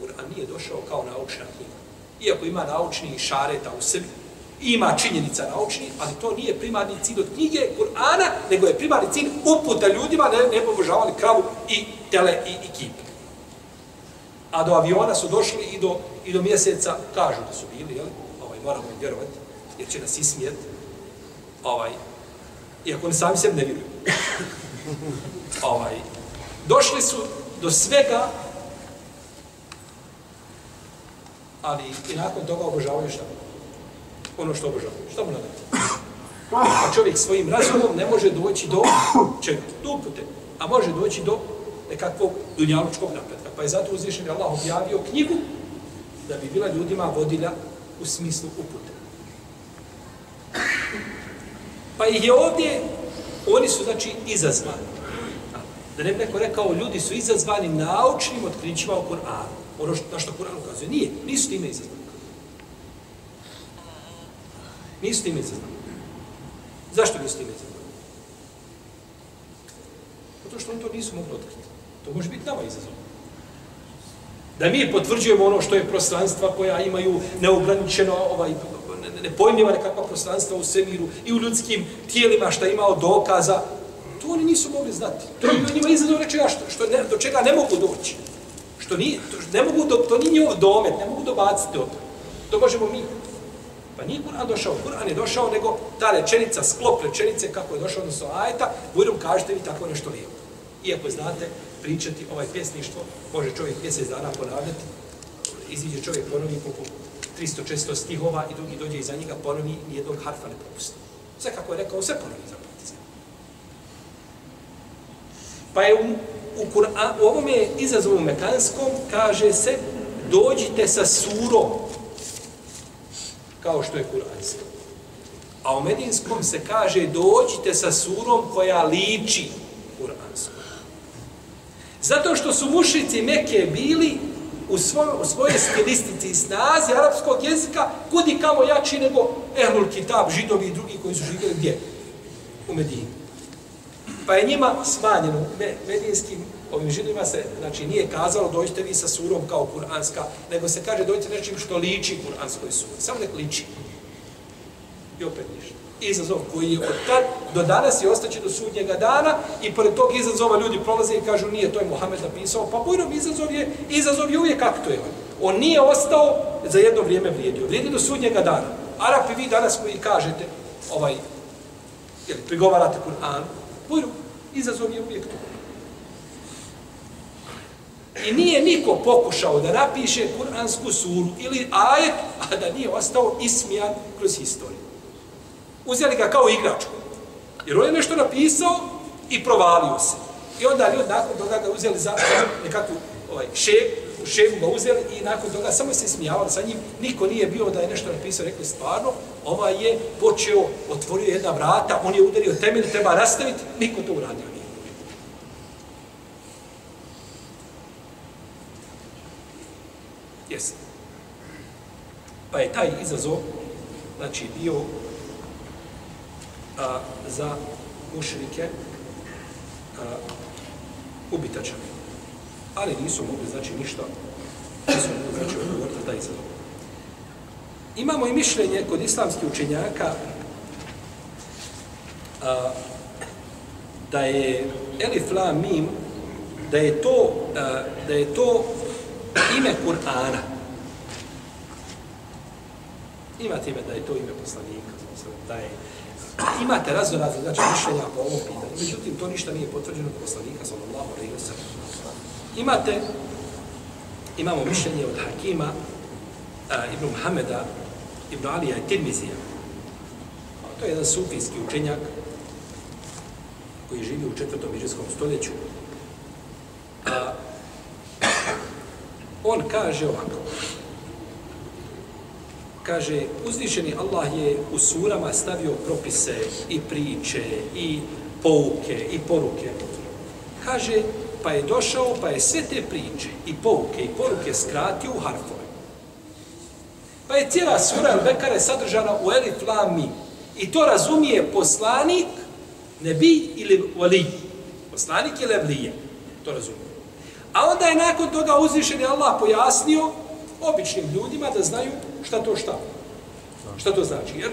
Kur'an nije došao kao naučna knjiga. Iako ima naučni šareta u sebi, ima činjenica naučni, ali to nije primarni cilj od knjige Kur'ana, nego je primarni cilj uputa ljudima ne, ne pobožavali kravu i tele i, i kipe. A do aviona su došli i do, i do mjeseca, kažu da su bili, jel? Ovaj, moramo im vjerovati, jer će nas ismijet. Ovaj, iako oni sami sebi ne vjeruju. <laughs> ovaj, došli su do svega, ali i nakon toga obožavaju šta? Ono što obožavaju. Šta mu nadati? A čovjek svojim razumom ne može doći do čega? Do upute. A može doći do nekakvog dunjalučkog napretka. Pa je zato uzvišen Allah objavio knjigu da bi bila ljudima vodilja u smislu upute. Pa ih je ovdje, oni su znači izazvani. Da ne bi neko rekao, ljudi su izazvani naučnim otkrićima u Kur'anu. Ono što, na što Kur'an ukazuje. Nije, nisu time izazvani. Nisu time izazvani. Zašto nisu time izazvani? Zato što oni to nisu mogli otkriti. To može biti nama izazov. Da mi potvrđujemo ono što je prostranstva koja imaju neograničeno ovaj, nepojmljiva nekakva prostranstva u svemiru i u ljudskim tijelima što je imao dokaza, to oni nisu mogli znati. To je njima izazov nečega što, što ne, do čega ne mogu doći. Što nije, to, ne mogu do, to nije njihov domet, ne mogu dobaciti to. To možemo mi. Pa nije Kur'an došao, Kur'an je došao, nego ta rečenica, sklop rečenice, kako je došao odnosno ajeta, bujrom kažete vi tako nešto lijevo. Iako znate, pričati ovaj pjesništvo, može čovjek mjesec dana ponavljati, iziđe čovjek ponovi po 300-400 stihova i drugi dođe iza njega, ponovi i jednog harfa ne popusti. Sve kako je rekao, sve ponovi za se. Pa je u, u, Kur'an, u ovome izazovu mekanskom kaže se dođite sa surom kao što je kuransko. A u medinskom se kaže dođite sa surom koja liči kuranskom. Zato što su mušici Mekke bili u, svoj, u svojoj stilistici i snazi arapskog jezika kudi kamo jači nego Ehlul Kitab, židovi i drugi koji su živjeli gdje? U Medini. Pa je njima smanjeno, me, medijinskim ovim židovima se, znači nije kazalo dojte vi sa surom kao kuranska, nego se kaže dojte nečim što liči kuranskoj suri. Samo nek liči. I opet ništa izazov koji je od tad do danas i ostaće do sudnjega dana i pored tog izazova ljudi prolaze i kažu nije, to je Mohamed napisao, pa bujnom izazov je, izazov je uvijek aktuelan. On nije ostao za jedno vrijeme vrijedio, vrijedi do sudnjega dana. Arapi vi danas koji kažete, ovaj, jel, prigovarate Kur'an, bujrom, izazov je uvijek tu. I nije niko pokušao da napiše kuransku suru ili ajet, a da nije ostao ismijan kroz historiju uzeli ga kao igračku. Jer on je nešto napisao i provalio se. I onda ljudi nakon toga ga uzeli za nekakvu ovaj, šeg, u šegu ga uzeli i nakon toga samo se smijavali sa njim. Niko nije bio da je nešto napisao, rekli stvarno, ovaj je počeo, otvorio jedna vrata, on je udario temelj, treba rastaviti, niko to uradio nije. Jesi. Pa je taj izazov, znači, bio a, za mušrike a. Ali nisu mogli, znači, ništa, nisu mogli, znači, odgovoriti taj izazov. Imamo i mišljenje kod islamskih učenjaka a, da je Elif La Mim, da je to, a, da je to ime Kur'ana. Imate ime da je to ime poslanika, da je Imate razorazne, znači, mišljenja po ovom pitanju. Međutim, to ništa nije potvrđeno od poslanika, sallallahu alaihi wa sallam. Imate, imamo mišljenje od Hakima, a, Ibn Muhameda, Ibn Alija i Tirmizija. To je jedan sufijski učenjak koji živi u četvrtom iđeskom stoljeću, a, on kaže ovako, kaže, uzvišeni Allah je u surama stavio propise i priče i pouke i poruke. Kaže, pa je došao, pa je sve te priče i pouke i poruke skratio u harfove. Pa je cijela sura Al-Bekare sadržana u Elif Lam Mim. I to razumije poslanik, nebi ili vali. Poslanik ili evlije. To razumije. A onda je nakon toga uzvišen Allah pojasnio običnim ljudima da znaju šta to šta. Šta to znači? Jer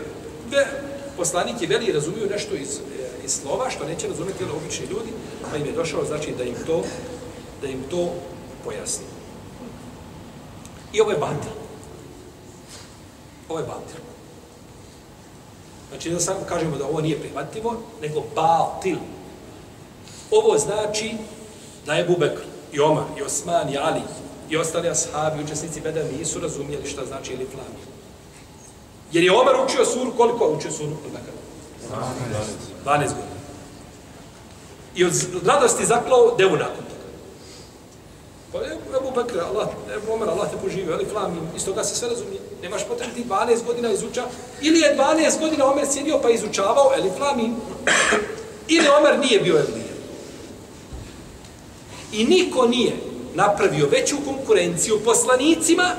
poslanik je veli razumiju nešto iz, eh, iz slova što neće razumjeti ali obični ljudi, pa im je došao znači da im to da im to pojasni. I ovo je batil. Ovo je batil. Znači, da samo kažemo da ovo nije prihvatljivo, nego batil. Ovo znači da je Bubekr, i Omar, i Osman, i Ali, i ostali ashabi, učesnici Beda nisu razumijeli šta znači ili flami. Jer je Omar učio suru, koliko je učio suru? 12 godina. I od radosti zaklao devu nakon toga. Pa je Ebu Bekra, Allah, Ebu Omer, Allah te poživio, ali flamin, iz toga se sve razumije. Nemaš potrebno ti 12 godina izuča. Ili je 12 godina Omer sjedio pa izučavao, eli flamim. Ili Omer nije bio Elije. I niko nije napravio veću konkurenciju poslanicima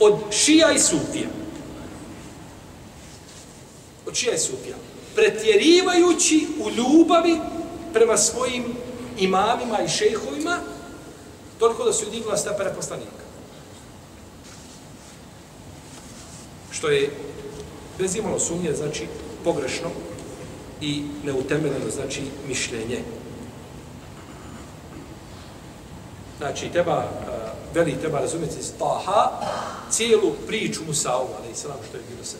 od šija i sufija čija je sufija. Pretjerivajući u ljubavi prema svojim imamima i šejhovima, toliko da su digla stepere poslanika. Što je bez imalo sumnje, znači pogrešno i neutemeljeno, znači mišljenje. Znači, treba, veli, treba razumjeti iz Taha cijelu priču Musaovu, ali i selam što je bilo sve.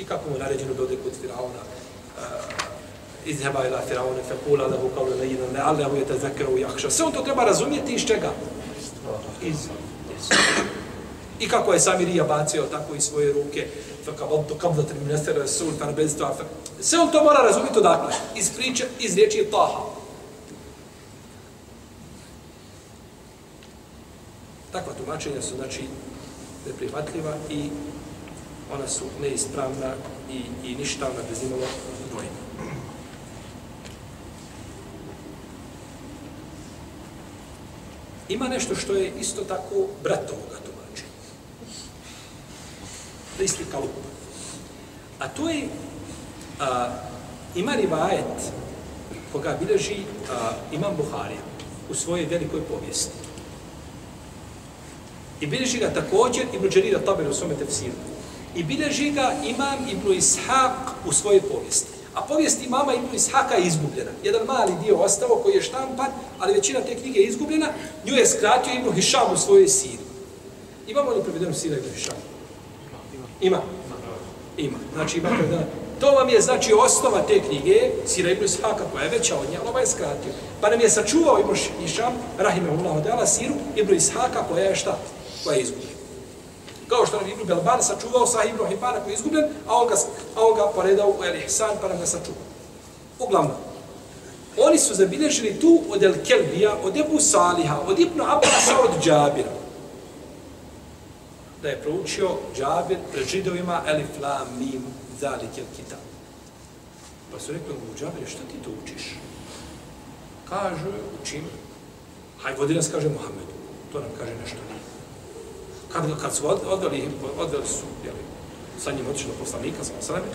I kako mu naređeno da ode kod Firauna, uh, eh, izheba ila Firauna, fe kula lehu kao le lejina, ne alehu je te zekera jahša. Sve on to treba razumjeti iz čega? Iz. I kako je Samirija bacio tako i svoje ruke, fa kao vodto kam da tri mnesera sultan bez to, sve on to mora razumjeti odakle, iz priče, iz riječi Taha. Takva tumačenja su, znači, neprihvatljiva i ona su neispravna i, i ništavna bez imalo dvojima. Ima nešto što je isto tako bratovoga tumačenja. Da isti kalup. A to je, a, ima rivajet koga bileži a, Imam Buharija u svojoj velikoj povijesti. I bileži ga također Ibn Đarira Tabir u svome tefsiru. I bileži ga Imam Ibn Ishaq u svojoj povijesti. A povijest imama Ibn Ishaqa je izgubljena. Jedan mali dio ostao koji je štampan, ali većina te knjige je izgubljena. Nju je skratio Ibn Hišam u svojoj siri. Imamo li prevedenu sira Ibn Hišam? Ima. Ima. Znači ima prevedena. To vam je znači osnova te knjige, Sira Ibn Ishaqa, koja je veća od nje, ali ovaj je skratio. Pa nam je sačuvao Ibn Hišam, Rahimahullah, dala Siru, Ibn Ishaqa, koja je šta? koja je izgubljena. Kao što nam Ibn Belban sačuvao sa Ibn Hibana koji je izgubljen, a on ga, a on ga poredao u El Ihsan pa nam ga sačuvao. Uglavnom, oni su zabilježili tu od El Kelbija, od Ebu Saliha, od Ibn Abbasa, od Džabira. Da je proučio Džabir pred židovima Elif La Mim Zalik El Kitab. Pa su rekli mu, Džabir, šta ti to učiš? Kaže, učim. Haj, vodi nas, kaže Muhammedu. To nam kaže nešto nije kad, kad su odveli, odveli su, jeli, sa njim otišli do poslanika, sa osaleme,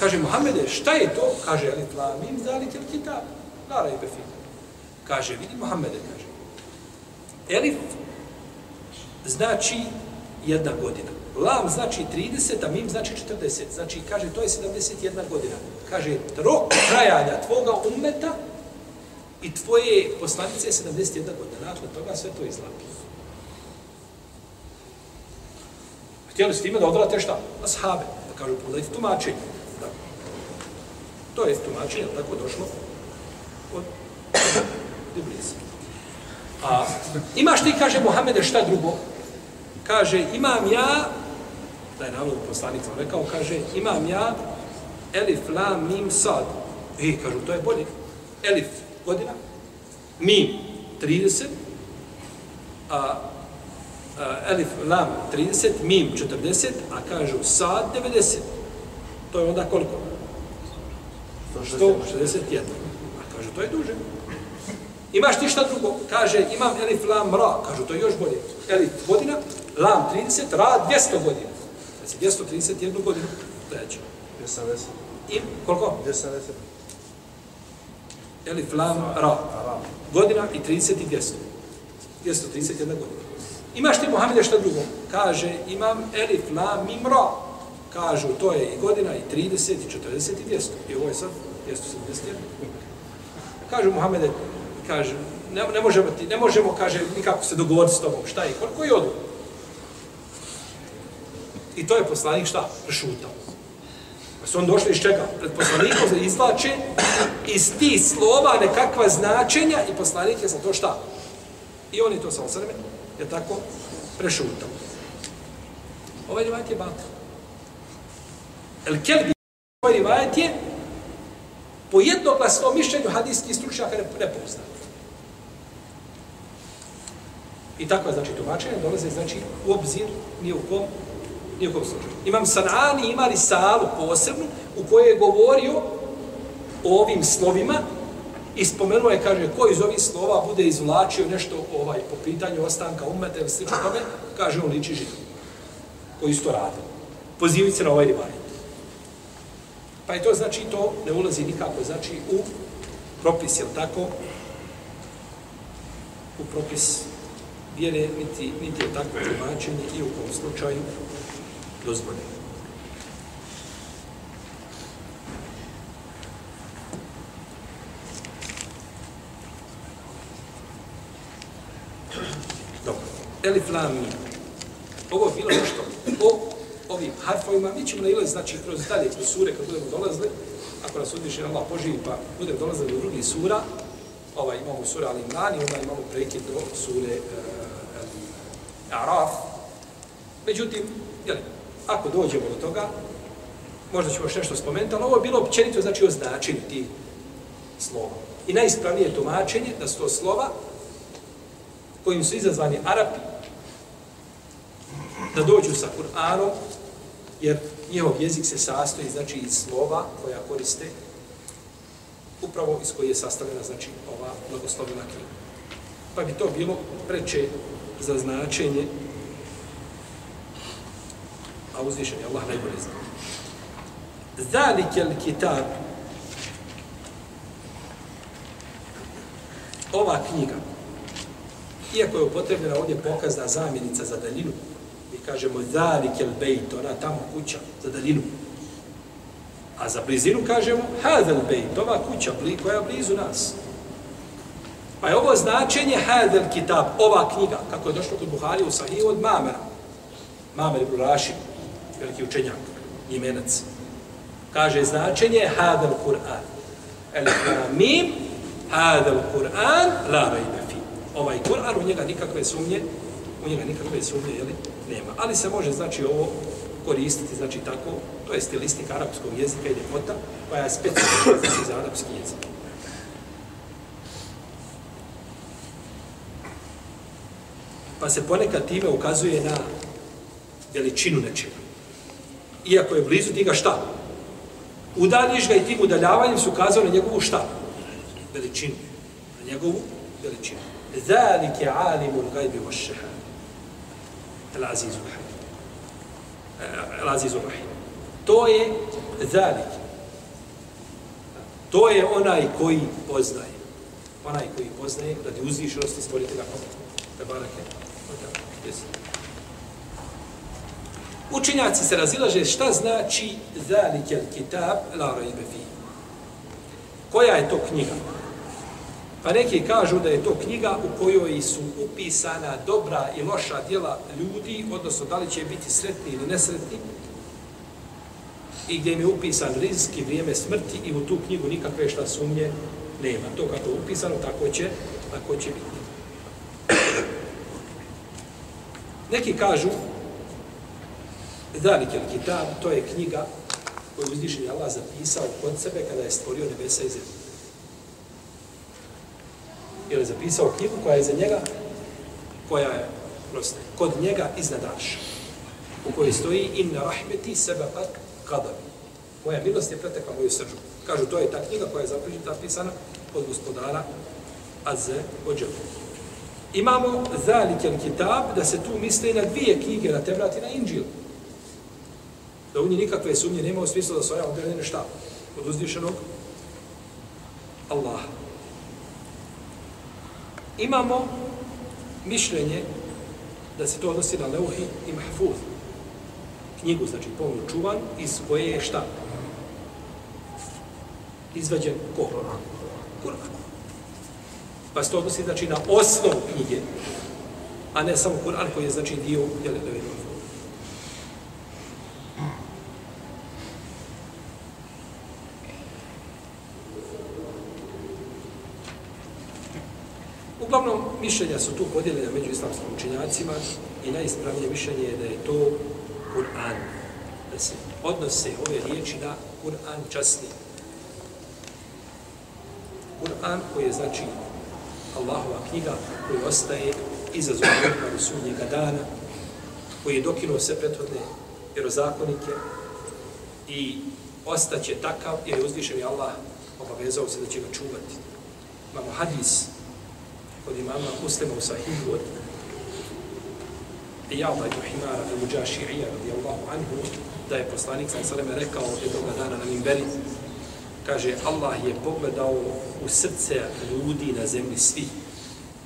kaže, Muhammede, šta je to? Kaže, ali tla, mim zali tel kitab, lara i befin. Kaže, vidi Muhammede, kaže, Elif znači jedna godina. Lam znači 30, a mim znači 40. Znači, kaže, to je 71 godina. Kaže, rok trajanja tvoga umeta i tvoje poslanice je 71 godina. Nakon toga sve to izlapio. Htjeli s time da odvrate šta? Ashabe. Da kažu, pa pogledajte tumačenje. Da. To je tumačenje, tako došlo od <coughs> Iblisa. A imaš ti, kaže Mohamede, šta drugo? Kaže, imam ja, da je navodno poslanik sam rekao, kaže, imam ja, elif, lam, mim, sad. I kažu, to je bolje. Elif, godina. Mim, 30. A, elif, lam, 30. Mim, 40. A kažu, sad, 90. To je onda koliko? 161. A kažu, to je duže. Imaš ti šta drugo? Kaže, imam elif, lam, ra. Kažu, to je još bolje. Elif, godina, lam, 30, ra, 200 godina. Znači, 231 godinu. Treće. 210. I koliko? 210. Elif, lam, ra. Godina i 30 i 200. 231 godina. Imaš ti Muhammede što drugo? Kaže, imam elif, lam, mim, ra. Kažu, to je i godina, i 30, i 40, i 200. I ovo je sad 271. Kažu Muhammede, kaže, ne, ne, možemo ti, ne možemo, kaže, nikako se dogovoriti s tobom. Šta je? Koliko je odu? I to je poslanik šta? Prešutao. Pa su on došli iz čega? Pred poslanikom se izlače iz ti slova nekakva značenja i poslanik je za to šta? I on je to sa osrme, je tako, prešutao. Ovaj rivajet je batal. El kelbi, ovaj rivajet je po jednoglasnom mišljenju hadijskih stručnjaka ne, poznat. I tako je, znači, tumačenje dolaze, znači, u obzir, nije u kom, nije u kom slučaju. Imam Sanani, ima risalu posebnu, u kojoj je govorio o ovim slovima i spomenuo je, kaže, ko iz ovih slova bude izvlačio nešto ovaj, po pitanju ostanka umete ili slično tome, kaže, on liči živ. Koji isto radi. Pozivajući se na ovaj rivaj. Pa je to znači to ne ulazi nikako znači u propis, je tako? U propis vjere, niti, niti je tako tumačenje i u kom slučaju dozvoljeno. Dobro. Elif lam mim. Ovo je bilo nešto o ovim harfovima. Mi ćemo nailaziti, znači, kroz dalje, kroz sure, kad budemo dolazili, ako nas uzviše Allah poživi, pa budemo dolazili do drugih sura, ovaj, imamo sura Al Imran i onda imamo prekid do sure eh, uh, Araf. Međutim, jel, ako dođemo do toga, možda ćemo još nešto spomenuti, ali ovo je bilo općenito, znači, o značenju tih slova. I najispravnije tumačenje da su to slova kojim su izazvani Arapi, da dođu sa Kur'anom, jer njihov jezik se sastoji, znači, iz slova koja koriste, upravo iz koje je sastavljena, znači, ova blagoslovena knjiga. Pa bi to bilo preče za značenje, a uzvišen je Allah najbolje zna. Zalikel kitab, ova knjiga, iako je upotrebljena ovdje pokazna zamjenica za daljinu, mi kažemo zalikel bejt, ona tamo kuća za daljinu. A za blizinu kažemo hadel bejt, ova kuća bli, koja je blizu nas. Pa je ovo značenje hadel kitab, ova knjiga, kako je došlo kod Buhari u Sahiju od Mamera. Mamer ibn Rashid, veliki učenjak, imenac. Kaže značenje hadel Kur'an. El mim hadel Kur'an la rejbe fi. Ovaj Kur'an, u njega nikakve sumnje, u njega nikakve sumnje, jeli, nema. Ali se može, znači, ovo koristiti, znači, tako, to je stilistika arapskog jezika i ljepota, koja je specifična znači, za arapski jezik. Pa se ponekad time ukazuje na veličinu nečega. Iako je blizu, ti ga šta? Udaljiš ga i tim udaljavanjem se ukazao na njegovu šta? Veličinu. Na njegovu veličinu. Zalike alimul gajbi vašeha. El Azizu Rahim. Eh, el Azizu Rahim. To je zalik. To je onaj koji poznaje. Onaj koji poznaje, radi uzvišenosti stvoritelja kome. Te barake. Se razilaže šta znači zalik el kitab la rajbe fi. Koja je to knjiga? Pa neki kažu da je to knjiga u kojoj su upisana dobra i loša djela ljudi, odnosno da li će biti sretni ili nesretni, i gdje im je upisan rizik i vrijeme smrti i u tu knjigu nikakve šta sumnje nema. To kako je upisano, tako će, tako će biti. Neki kažu, Zalik el kitab, to je knjiga koju uzvišen je Allah zapisao kod sebe kada je stvorio nebesa i zemlju. Jer je zapisao knjigu koja je za njega, koja je proste, kod njega iznad arša, u kojoj stoji inna rahmeti sebe pak kadabi. Moja milost je pretekla moju srđu. Kažu, to je ta knjiga koja je zapisana od gospodara Azze Ođevu. Imamo zalikel kitab da se tu misle na dvije knjige, na Tevrat i na Inđil. Da u njih nikakve sumnje nema u smislu da su ja objavljene šta? Od uzvišenog Allaha. Imamo mišljenje da se to odnosi na Leuhi i Mahfuz. Knjigu, znači polno čuvan, iz koje je šta? Izvađen ko? Kur'an. Pa se to odnosi znači na osnovu knjige, a ne samo Kur'an koji je znači dio jel, Leuhi Uglavnom, mišljenja su tu podijeljena među islamskim učinjacima i najispravnije mišljenje je da je to Kur'an. Da se odnose ove riječi na Kur'an časni. Kur'an koji je znači Allahova knjiga koji ostaje izazov do sudnjega dana, koji je dokinuo sve prethodne vjerozakonike i ostaće takav jer je uzvišen Allah obavezao se da će ga čuvati. Imamo hadis kod imama muslima u sahihu od Iyada ibn Himara i Muđaši'ija radijallahu anhu da je poslanik sa sveme rekao jednog dana na Mimberi kaže Allah je pogledao u srce ljudi na zemlji svi.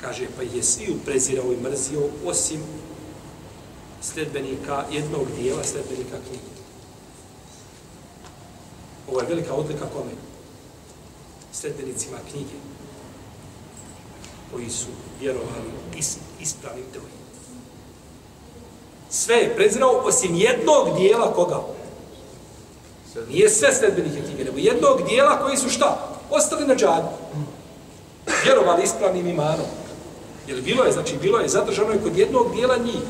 Kaže pa je svi uprezirao i mrzio osim sledbenika jednog dijela sledbenika knjige. Ovo je velika odlika kome? Sledbenicima knjige koji su vjerovali is, ispravnim teorijom. Sve je prezirao osim jednog dijela koga? Nije sve sledbenike knjige, nego jednog dijela koji su šta? Ostali na džadu. Vjerovali ispravnim imanom. Jer bilo je, znači, bilo je zadržano je kod jednog dijela njih.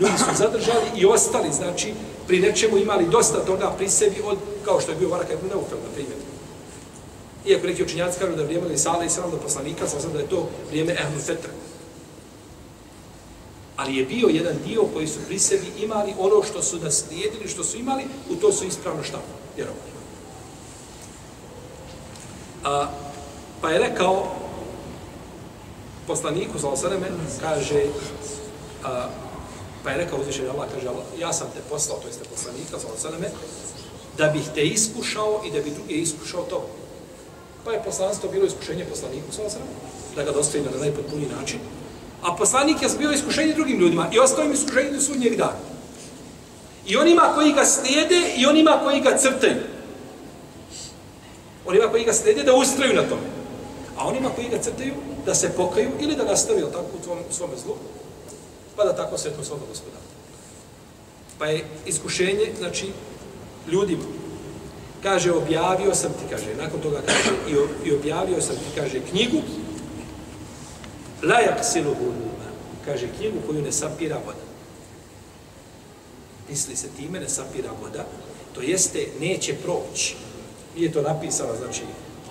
Ljudi su zadržali i ostali, znači, pri nečemu imali dosta toga pri sebi od, kao što je bio Varaka ibn Neufel, na primjer. Iako neki učinjaci kažu da vrijeme Lisala i Sram do poslanika, sam sam da je to vrijeme Ehlu Fetra. Ali je bio jedan dio koji su pri sebi imali ono što su naslijedili, što su imali, u to su ispravno šta? Vjerovali. A, pa je rekao poslaniku, sa osademe, kaže, a, pa je rekao uzvišenje Allah, kaže, Allah, ja sam te poslao, to jeste poslanika, sa osademe, da bih te iskušao i da bi druge iskušao to. Pa je poslanstvo bilo iskušenje poslaniku, sa osram, da ga dostavi na najpotpuniji način. A poslanik je bio iskušenje drugim ljudima i ostao im iskušenje do sudnjeg dana. I onima koji ga slijede i onima koji ga crtaju. Onima koji ga slijede da ustraju na tome. A onima koji ga crtaju da se pokaju ili da nastavio tako u tvom, svome zlu, pa da tako sretno svoga gospodara. Pa je iskušenje, znači, ljudima, kaže, objavio sam ti, kaže, nakon toga kaže, i, i objavio sam ti, kaže, knjigu, la jaksilu huluma, kaže, knjigu koju ne sapira voda. Misli se time, ne sapira voda, to jeste, neće proći. Nije to napisano, znači,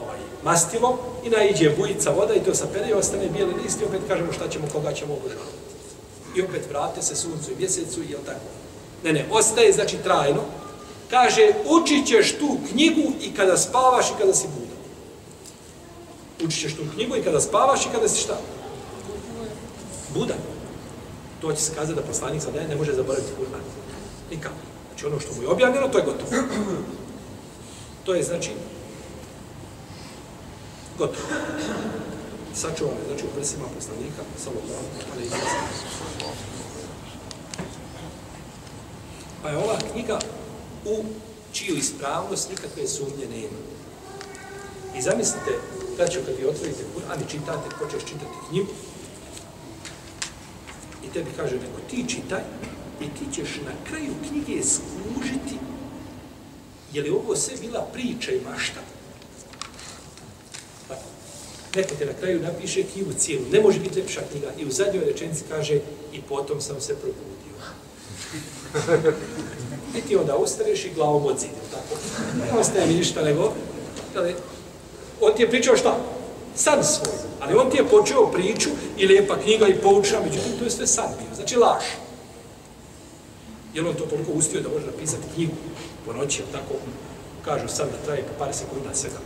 ovaj, mastilo, i naiđe bujica voda i to sapere i ostane bijeli list i opet kažemo šta ćemo, koga ćemo obožavati. I opet vrate se suncu i mjesecu i je tako. Ne, ne, ostaje, znači, trajno, kaže, učit ćeš tu knjigu i kada spavaš i kada si budan. Učit ćeš tu knjigu i kada spavaš i kada si šta? Budan. To će se kazati da poslanik sada ne može zaboraviti Kur'an. Nikako. Znači ono što mu je objavljeno, to je gotovo. To je znači gotovo. Sačuvano je, znači u prsima poslanika, samo da Pa je ova knjiga u čiju ispravnost nikakve sumnje nema. I zamislite, kad kad vi otvorite Kur'an i čitate, počeš čitati knjigu, i tebi kaže neko, ti čitaj, i ti ćeš na kraju knjige skužiti, je li ovo sve bila priča i mašta? Tako. Neko te na kraju napiše knjigu cijelu, ne može biti lepša knjiga, i u zadnjoj rečenici kaže, i potom sam se probudio. <laughs> I ti onda ustaneš i glavom od zida, tako? Ne ostaje mi ništa, nego, ali, on ti je pričao šta? San svoj. Ali on ti je počeo priču i lijepa knjiga i poučava, međutim, to je sve san bio. Znači, laž. Je on to toliko uspio da može napisati knjigu po noći, tako kažu sad da traje po par sekunda svega.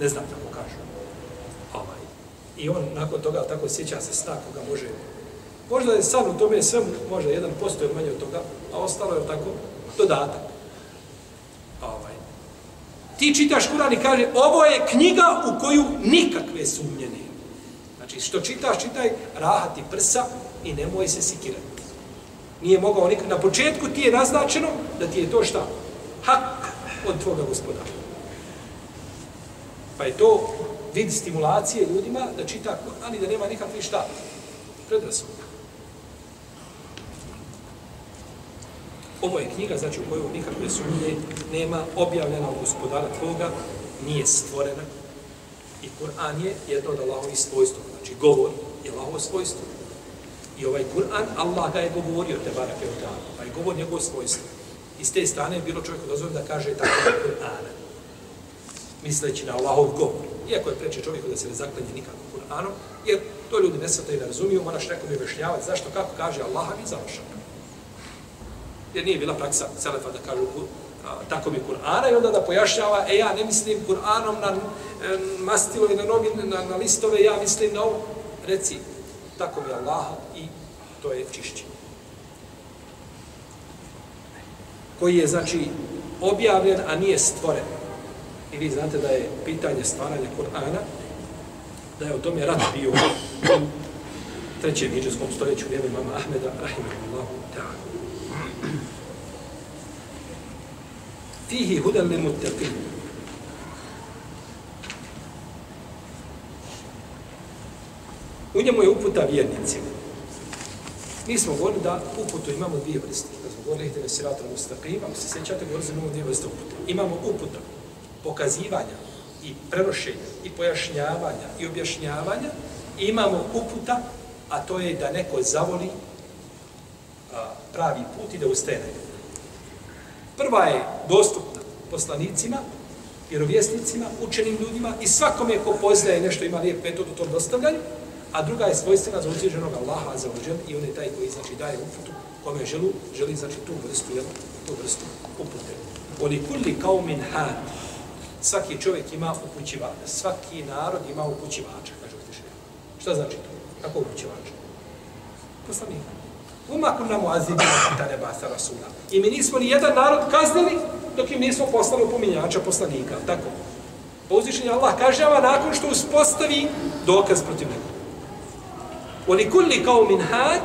Ne znam kako kažu. Ovaj. I on nakon toga tako sjeća se sna koga može Možda je san u tome svemu, možda jedan posto manje od toga, a ostalo je tako dodatak. Ovaj. Ti čitaš Kur'an i kaže, ovo je knjiga u koju nikakve sumnje nema. Znači, što čitaš, čitaj, rahati prsa i nemoj se sikirati. Nije mogao nikak... Na početku ti je naznačeno da ti je to šta? Hak od tvoga gospodara. Pa je to vid stimulacije ljudima da čita Kur'an i da nema nikakvih šta? Predrasuda. Ovo je knjiga, znači u kojoj nikakve sumnje nema objavljena od gospodara tvoga, nije stvorena. I Kur'an je jedno od Allahovih svojstva. Znači, govor je Allahovo svojstvo. I ovaj Kur'an, Allah ga je govorio, te barake od dana, pa je govor njegov svojstvo. I s te strane je bilo čovjeku dozvoljeno da kaže tako je Kur'ana. Misleći na Allahov govor. Iako je preče čovjeku da se ne zaklenje nikako Kur'anom, jer to ljudi ne svata i ne razumiju, moraš nekom je objašnjavati zašto, kako kaže Allah, i završava. Jer nije bila praksa Selefa da kažu tako mi Kur'ana i onda da pojašnjava, e ja ne mislim Kur'anom na e, i na, novin, na, na listove, ja mislim na ovo. Reci, tako mi Allah i to je čišćenje. Koji je, znači, objavljen, a nije stvoren. I vi znate da je pitanje stvaranja Kur'ana, da je o tome rat bio u trećem iđeskom stoljeću vrijeme mama Ahmeda, rahimahullahu ta'ala. Fihi hudan lil muttaqin. U njemu je uputa vjernicima. Mi smo govorili da uputu imamo dvije vrste. Da smo govorili da je sirata mustaqim, ako se sjećate, govorili da imamo dvije vrste uputa. Imamo uputa pokazivanja i prenošenja i pojašnjavanja i objašnjavanja. I imamo uputa, a to je da neko zavoli a, pravi put i da ustaje na Prva je dostupna poslanicima, vjerovjesnicima, učenim ljudima i svakome ko poznaje nešto ima lijep metod u tom dostavljanju, a druga je svojstvena za uzviženog Allaha za uđel i on je taj koji znači daje uputu kome želu, želi znači tu vrstu, jel, tu vrstu upute. Oni kulli kao min had, svaki čovjek ima upućivača, svaki narod ima upućivača, kaže uzviženog. Šta znači to? Kako upućivača? Poslanika. Uma kunna muazibina kata ne basa rasula. I mi nismo ni jedan narod kaznili dok im nismo poslali upominjača poslanika. Tako. Pa uzvišenje Allah kažava nakon što uspostavi dokaz protiv nekog. Oni kulli kao min had,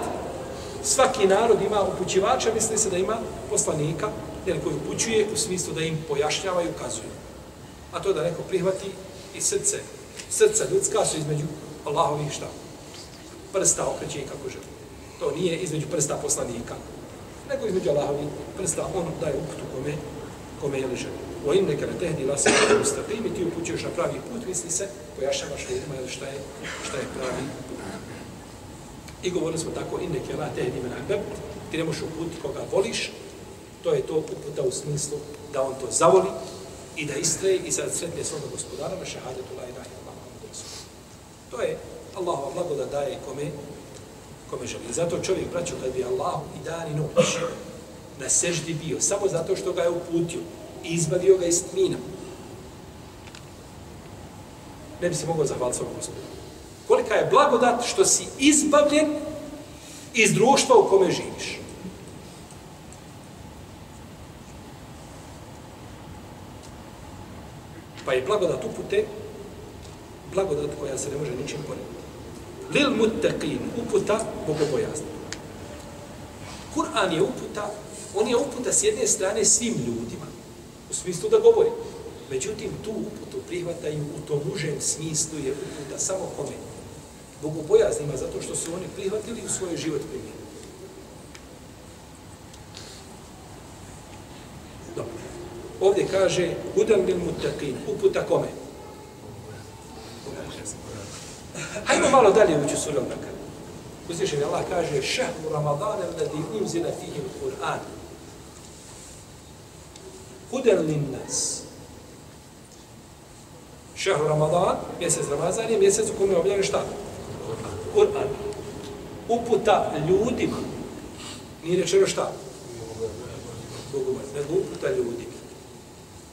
svaki narod ima upućivača, misli se da ima poslanika, jer koji upućuje u smislu da im pojašnjava i ukazuje. A to da neko prihvati i srce, srca ljudska su između Allahovih šta? Prsta okreće i kako želi. To nije između prsta poslanika, nego između Allahovi prsta, on daje uputu kome, kome je ližen. O im neka ne tehdi lasa u stapim i ti upućuješ na pravi put, misli se, pojašavaš ljudima ili šta je, šta je pravi put. I govorili smo tako, in neke la tehdi men albeb, ti ne možeš uputiti koga voliš, to je to uputa u smislu da on to zavoli i da istraje i sad sretne svoga gospodara na šahadetu la ilaha illallah. To je Allahova blagoda daje kome kome želi. Zato čovjek, braćo, kad bi Allah i dan i noć na seždi bio, samo zato što ga je uputio i izbavio ga iz tmina, ne bi se mogao zahvaliti svojom gospodinu. Kolika je blagodat što si izbavljen iz društva u kome živiš. Pa je blagodat upute, blagodat koja se ne može ničim porediti lil muttaqin, uputa bogobojazni. Kur'an je uputa, on je uputa s jedne strane svim ljudima, u smislu da govori. Međutim, tu uputu prihvataju u tom užem smislu je uputa samo kome? Bogobojaznima, zato što su oni prihvatili u svoj život primjeni. Dobro. Ovdje kaže, hudan lil muttaqin, uputa kome? Hajmo malo dalje ući u suru Al-Bakar. Uzvišen Allah kaže šehru Ramadana vladi unzila fihim Kur'an. Huden lin nas. Šehru Ramadan, mjesec Ramazan je mjesec u kome je objavljen šta? Kur'an. Uputa ljudima. Nije rečeno šta? Bogoboj. Nego uputa ljudima.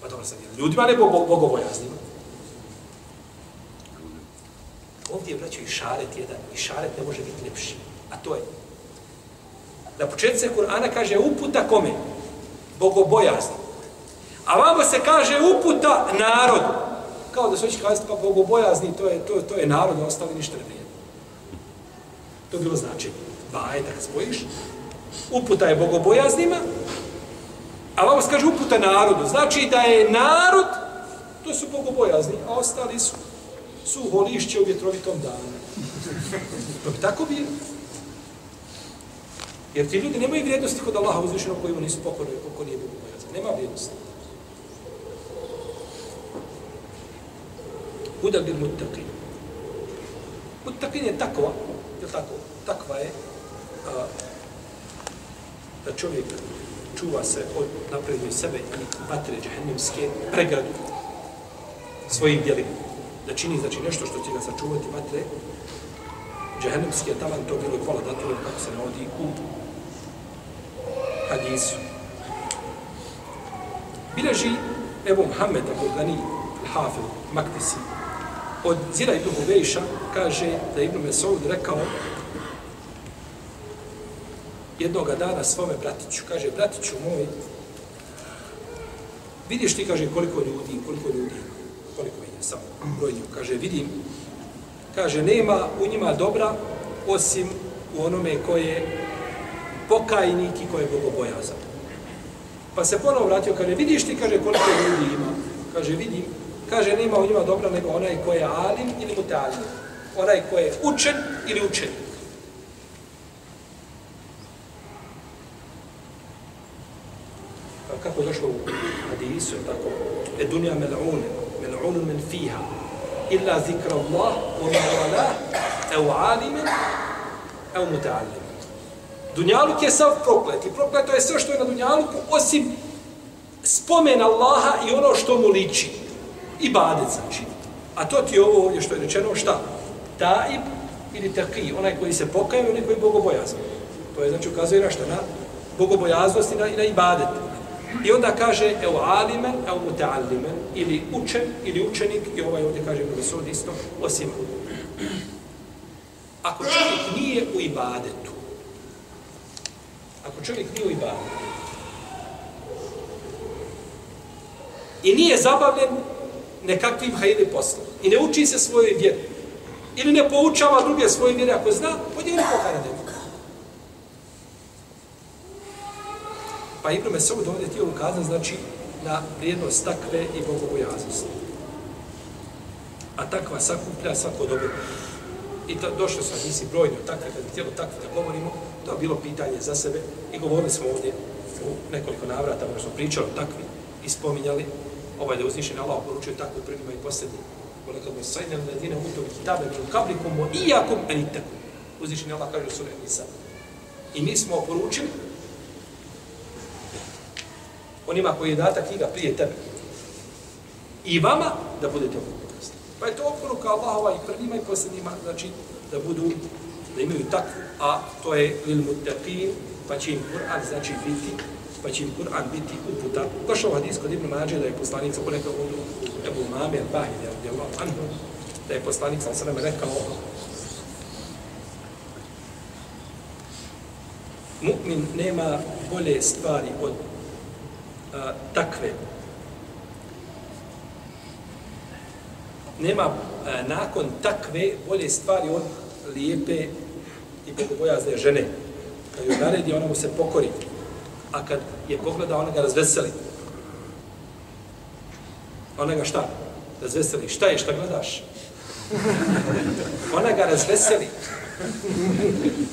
Pa dobro sad. Ljudima ne bogobojaznima. Ovdje je, braćo, i šaret jedan. I šaret ne može biti lepši. A to je. Na početce Kur'ana kaže uputa kome? Bogobojazni. A vamo se kaže uputa narodu. Kao da se hoće kazati pa bogobojazni, to je, to, to je narod, ostali ništa ne vrijedi. To bilo značenje. Baje, da spojiš. Uputa je bogobojaznima, a vamo se kaže uputa narodu. Znači da je narod, to su bogobojazni, a ostali su su lišće u vjetrovitom danu. To bi tako bilo. Jer ti ljudi nemaju vrijednosti kod Allaha uzvišenog koji mu nisu pokorili, koliko nije bilo bojazan. Nema vrijednosti. Huda bil muttaqin. Muttaqin je takva, je tako? Takva je a, da čovjek čuva se od naprednje sebe i vatre džahennemske pregradu svojim djelima da čini znači nešto što će ga sačuvati vatre. Džehennemski je tavan to bilo pola datove kako se navodi u hadisu. Bileži Ebu Muhammed Abu Gani Hafil Maktisi od Zira ibn Huvejša kaže da Ibn Mesaud rekao jednoga dana svome bratiću kaže bratiću moj vidiš ti kaže koliko ljudi koliko ljudi sa je brojnju. Kaže, vidim, kaže, nema u njima dobra osim u onome koje pokajnik i koje je bogobojazan. Pa se ponovo vratio, kaže, vidiš ti, kaže, koliko ljudi ima? Kaže, vidim, kaže, nema u njima dobra nego onaj koji je alim ili mutalim. Onaj koji je učen ili učenik. Pa kako je došlo u hadisu, tako, e dunja علما فيها الا ذكر الله ومولاه او عالما Dunjaluk je sav proklet i prokleto je sve što je na Dunjaluku osim spomen Allaha i ono što mu liči. I badet znači. A to ti ovo je što je rečeno šta? Taib ili taqi onaj koji se pokaje onaj koji bogobojazan to je znači ukazuje na šta? Na bogobojaznost i na, i na ibadet. I onda kaže, evo alimen, evo muta'allimen, ili učen, ili učenik, i ovaj ovdje kaže profesor isto, osim. Ako čovjek nije u ibadetu, ako čovjek nije u ibadetu, i nije zabavljen nekakvim hajde poslom, i ne uči se svoje vjeri, ili ne poučava druge svoje vjere, ako zna, podijeli je ne pokara Pa Ibn Mesud ovdje ti ukazati, znači, na vrijednost takve i bogobojaznosti. A takva sakuplja svako dobro. I to, došlo sam, nisi brojno takve, kad bi htjelo takve da govorimo, to je bilo pitanje za sebe i govorili smo ovdje u nekoliko navrata, ono smo pričali o takvi i spominjali, ovaj da uznišen Allah poručuje takvu prvima i posljednji. Vole kad mu sajne ledine utovi kitabe min kablikum o ijakum enitekum. Uznišen Allah kaže u sura Nisa. I mi smo poručili onima koji je data knjiga prije tebe. I vama da budete oporukasni. Pa je to oporuka Allahova i prvima i posljednjima, znači da budu, da imaju takvu, a to je lil mutaqin, pa će im Kur'an znači biti, pa će im Kur'an biti uputa. Došao hadis kod Ibn Mađe da je poslanica kako rekao ovdje, Ebu Mame, Al-Bahid, je Allah, anhu, da je poslanik, sam sveme rekao, mu'min nema bolje stvari od a, takve. Nema a, nakon takve bolje stvari od lijepe i bogobojazne žene. Kad joj naredi, ona mu se pokori. A kad je pogleda, ona ga razveseli. Ona ga šta? Razveseli. Šta je, šta gledaš? Ona ga razveseli.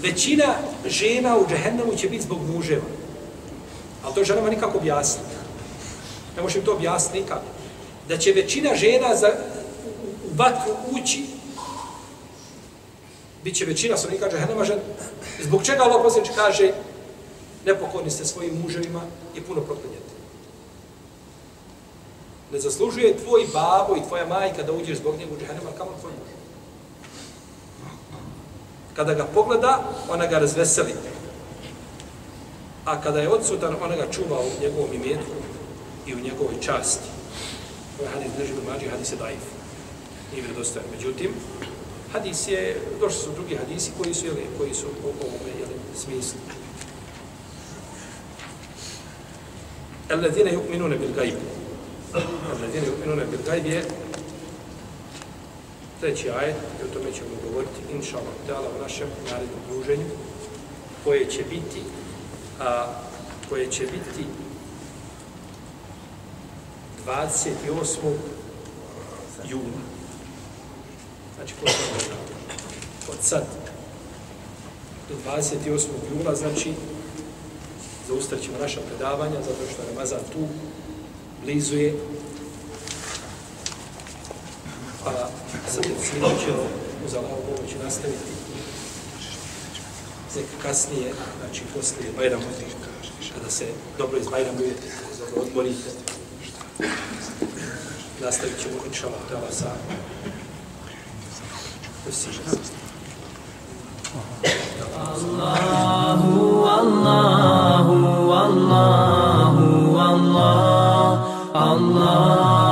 Većina žena u džehennemu će biti zbog muževa. Ali to ženama nikako objasniti. Ne možem to objasniti nikako. Da će većina žena za, u vatru ući, bit će većina stanovnika džahenama žena. Zbog čega Allah posljednič kaže nepokorni ste svojim muževima i puno proklinjete. Ne zaslužuje tvoj babo i tvoja majka da uđeš zbog njega u džahenama, kamo tvoj muž. Kada ga pogleda, ona ga razveseli. A kada je odsutan, ona ga čuva u njegovom imetku i u njegovoj časti. Ovaj hadis drži mađi, hadis je daif. Nije vjerodostojan. Međutim, hadis je, došli su drugi hadisi koji su, jeli, koji su u ovome ovaj, jeli, smislu. Alladine yu'minune bil gajb. Alladine yu'minune bil gajb je treći ajet, i o tome ćemo govoriti, inša Allah, dala u našem narednom druženju, koje će biti, a, koje će biti 28. juna. Znači, posle od sad do 28. juna, znači, zaustavit naša predavanja, zato što Ramazan tu, blizu je, pa sad je slijedom ćemo uz Allahovu pomoć nastaviti nek kasnije, znači poslije Bajrama, kada se dobro iz izbajramujete, dobro odmorite, nastavit ćemo inša Allah sa Allahu, Allahu, Allahu, Allah, Allah.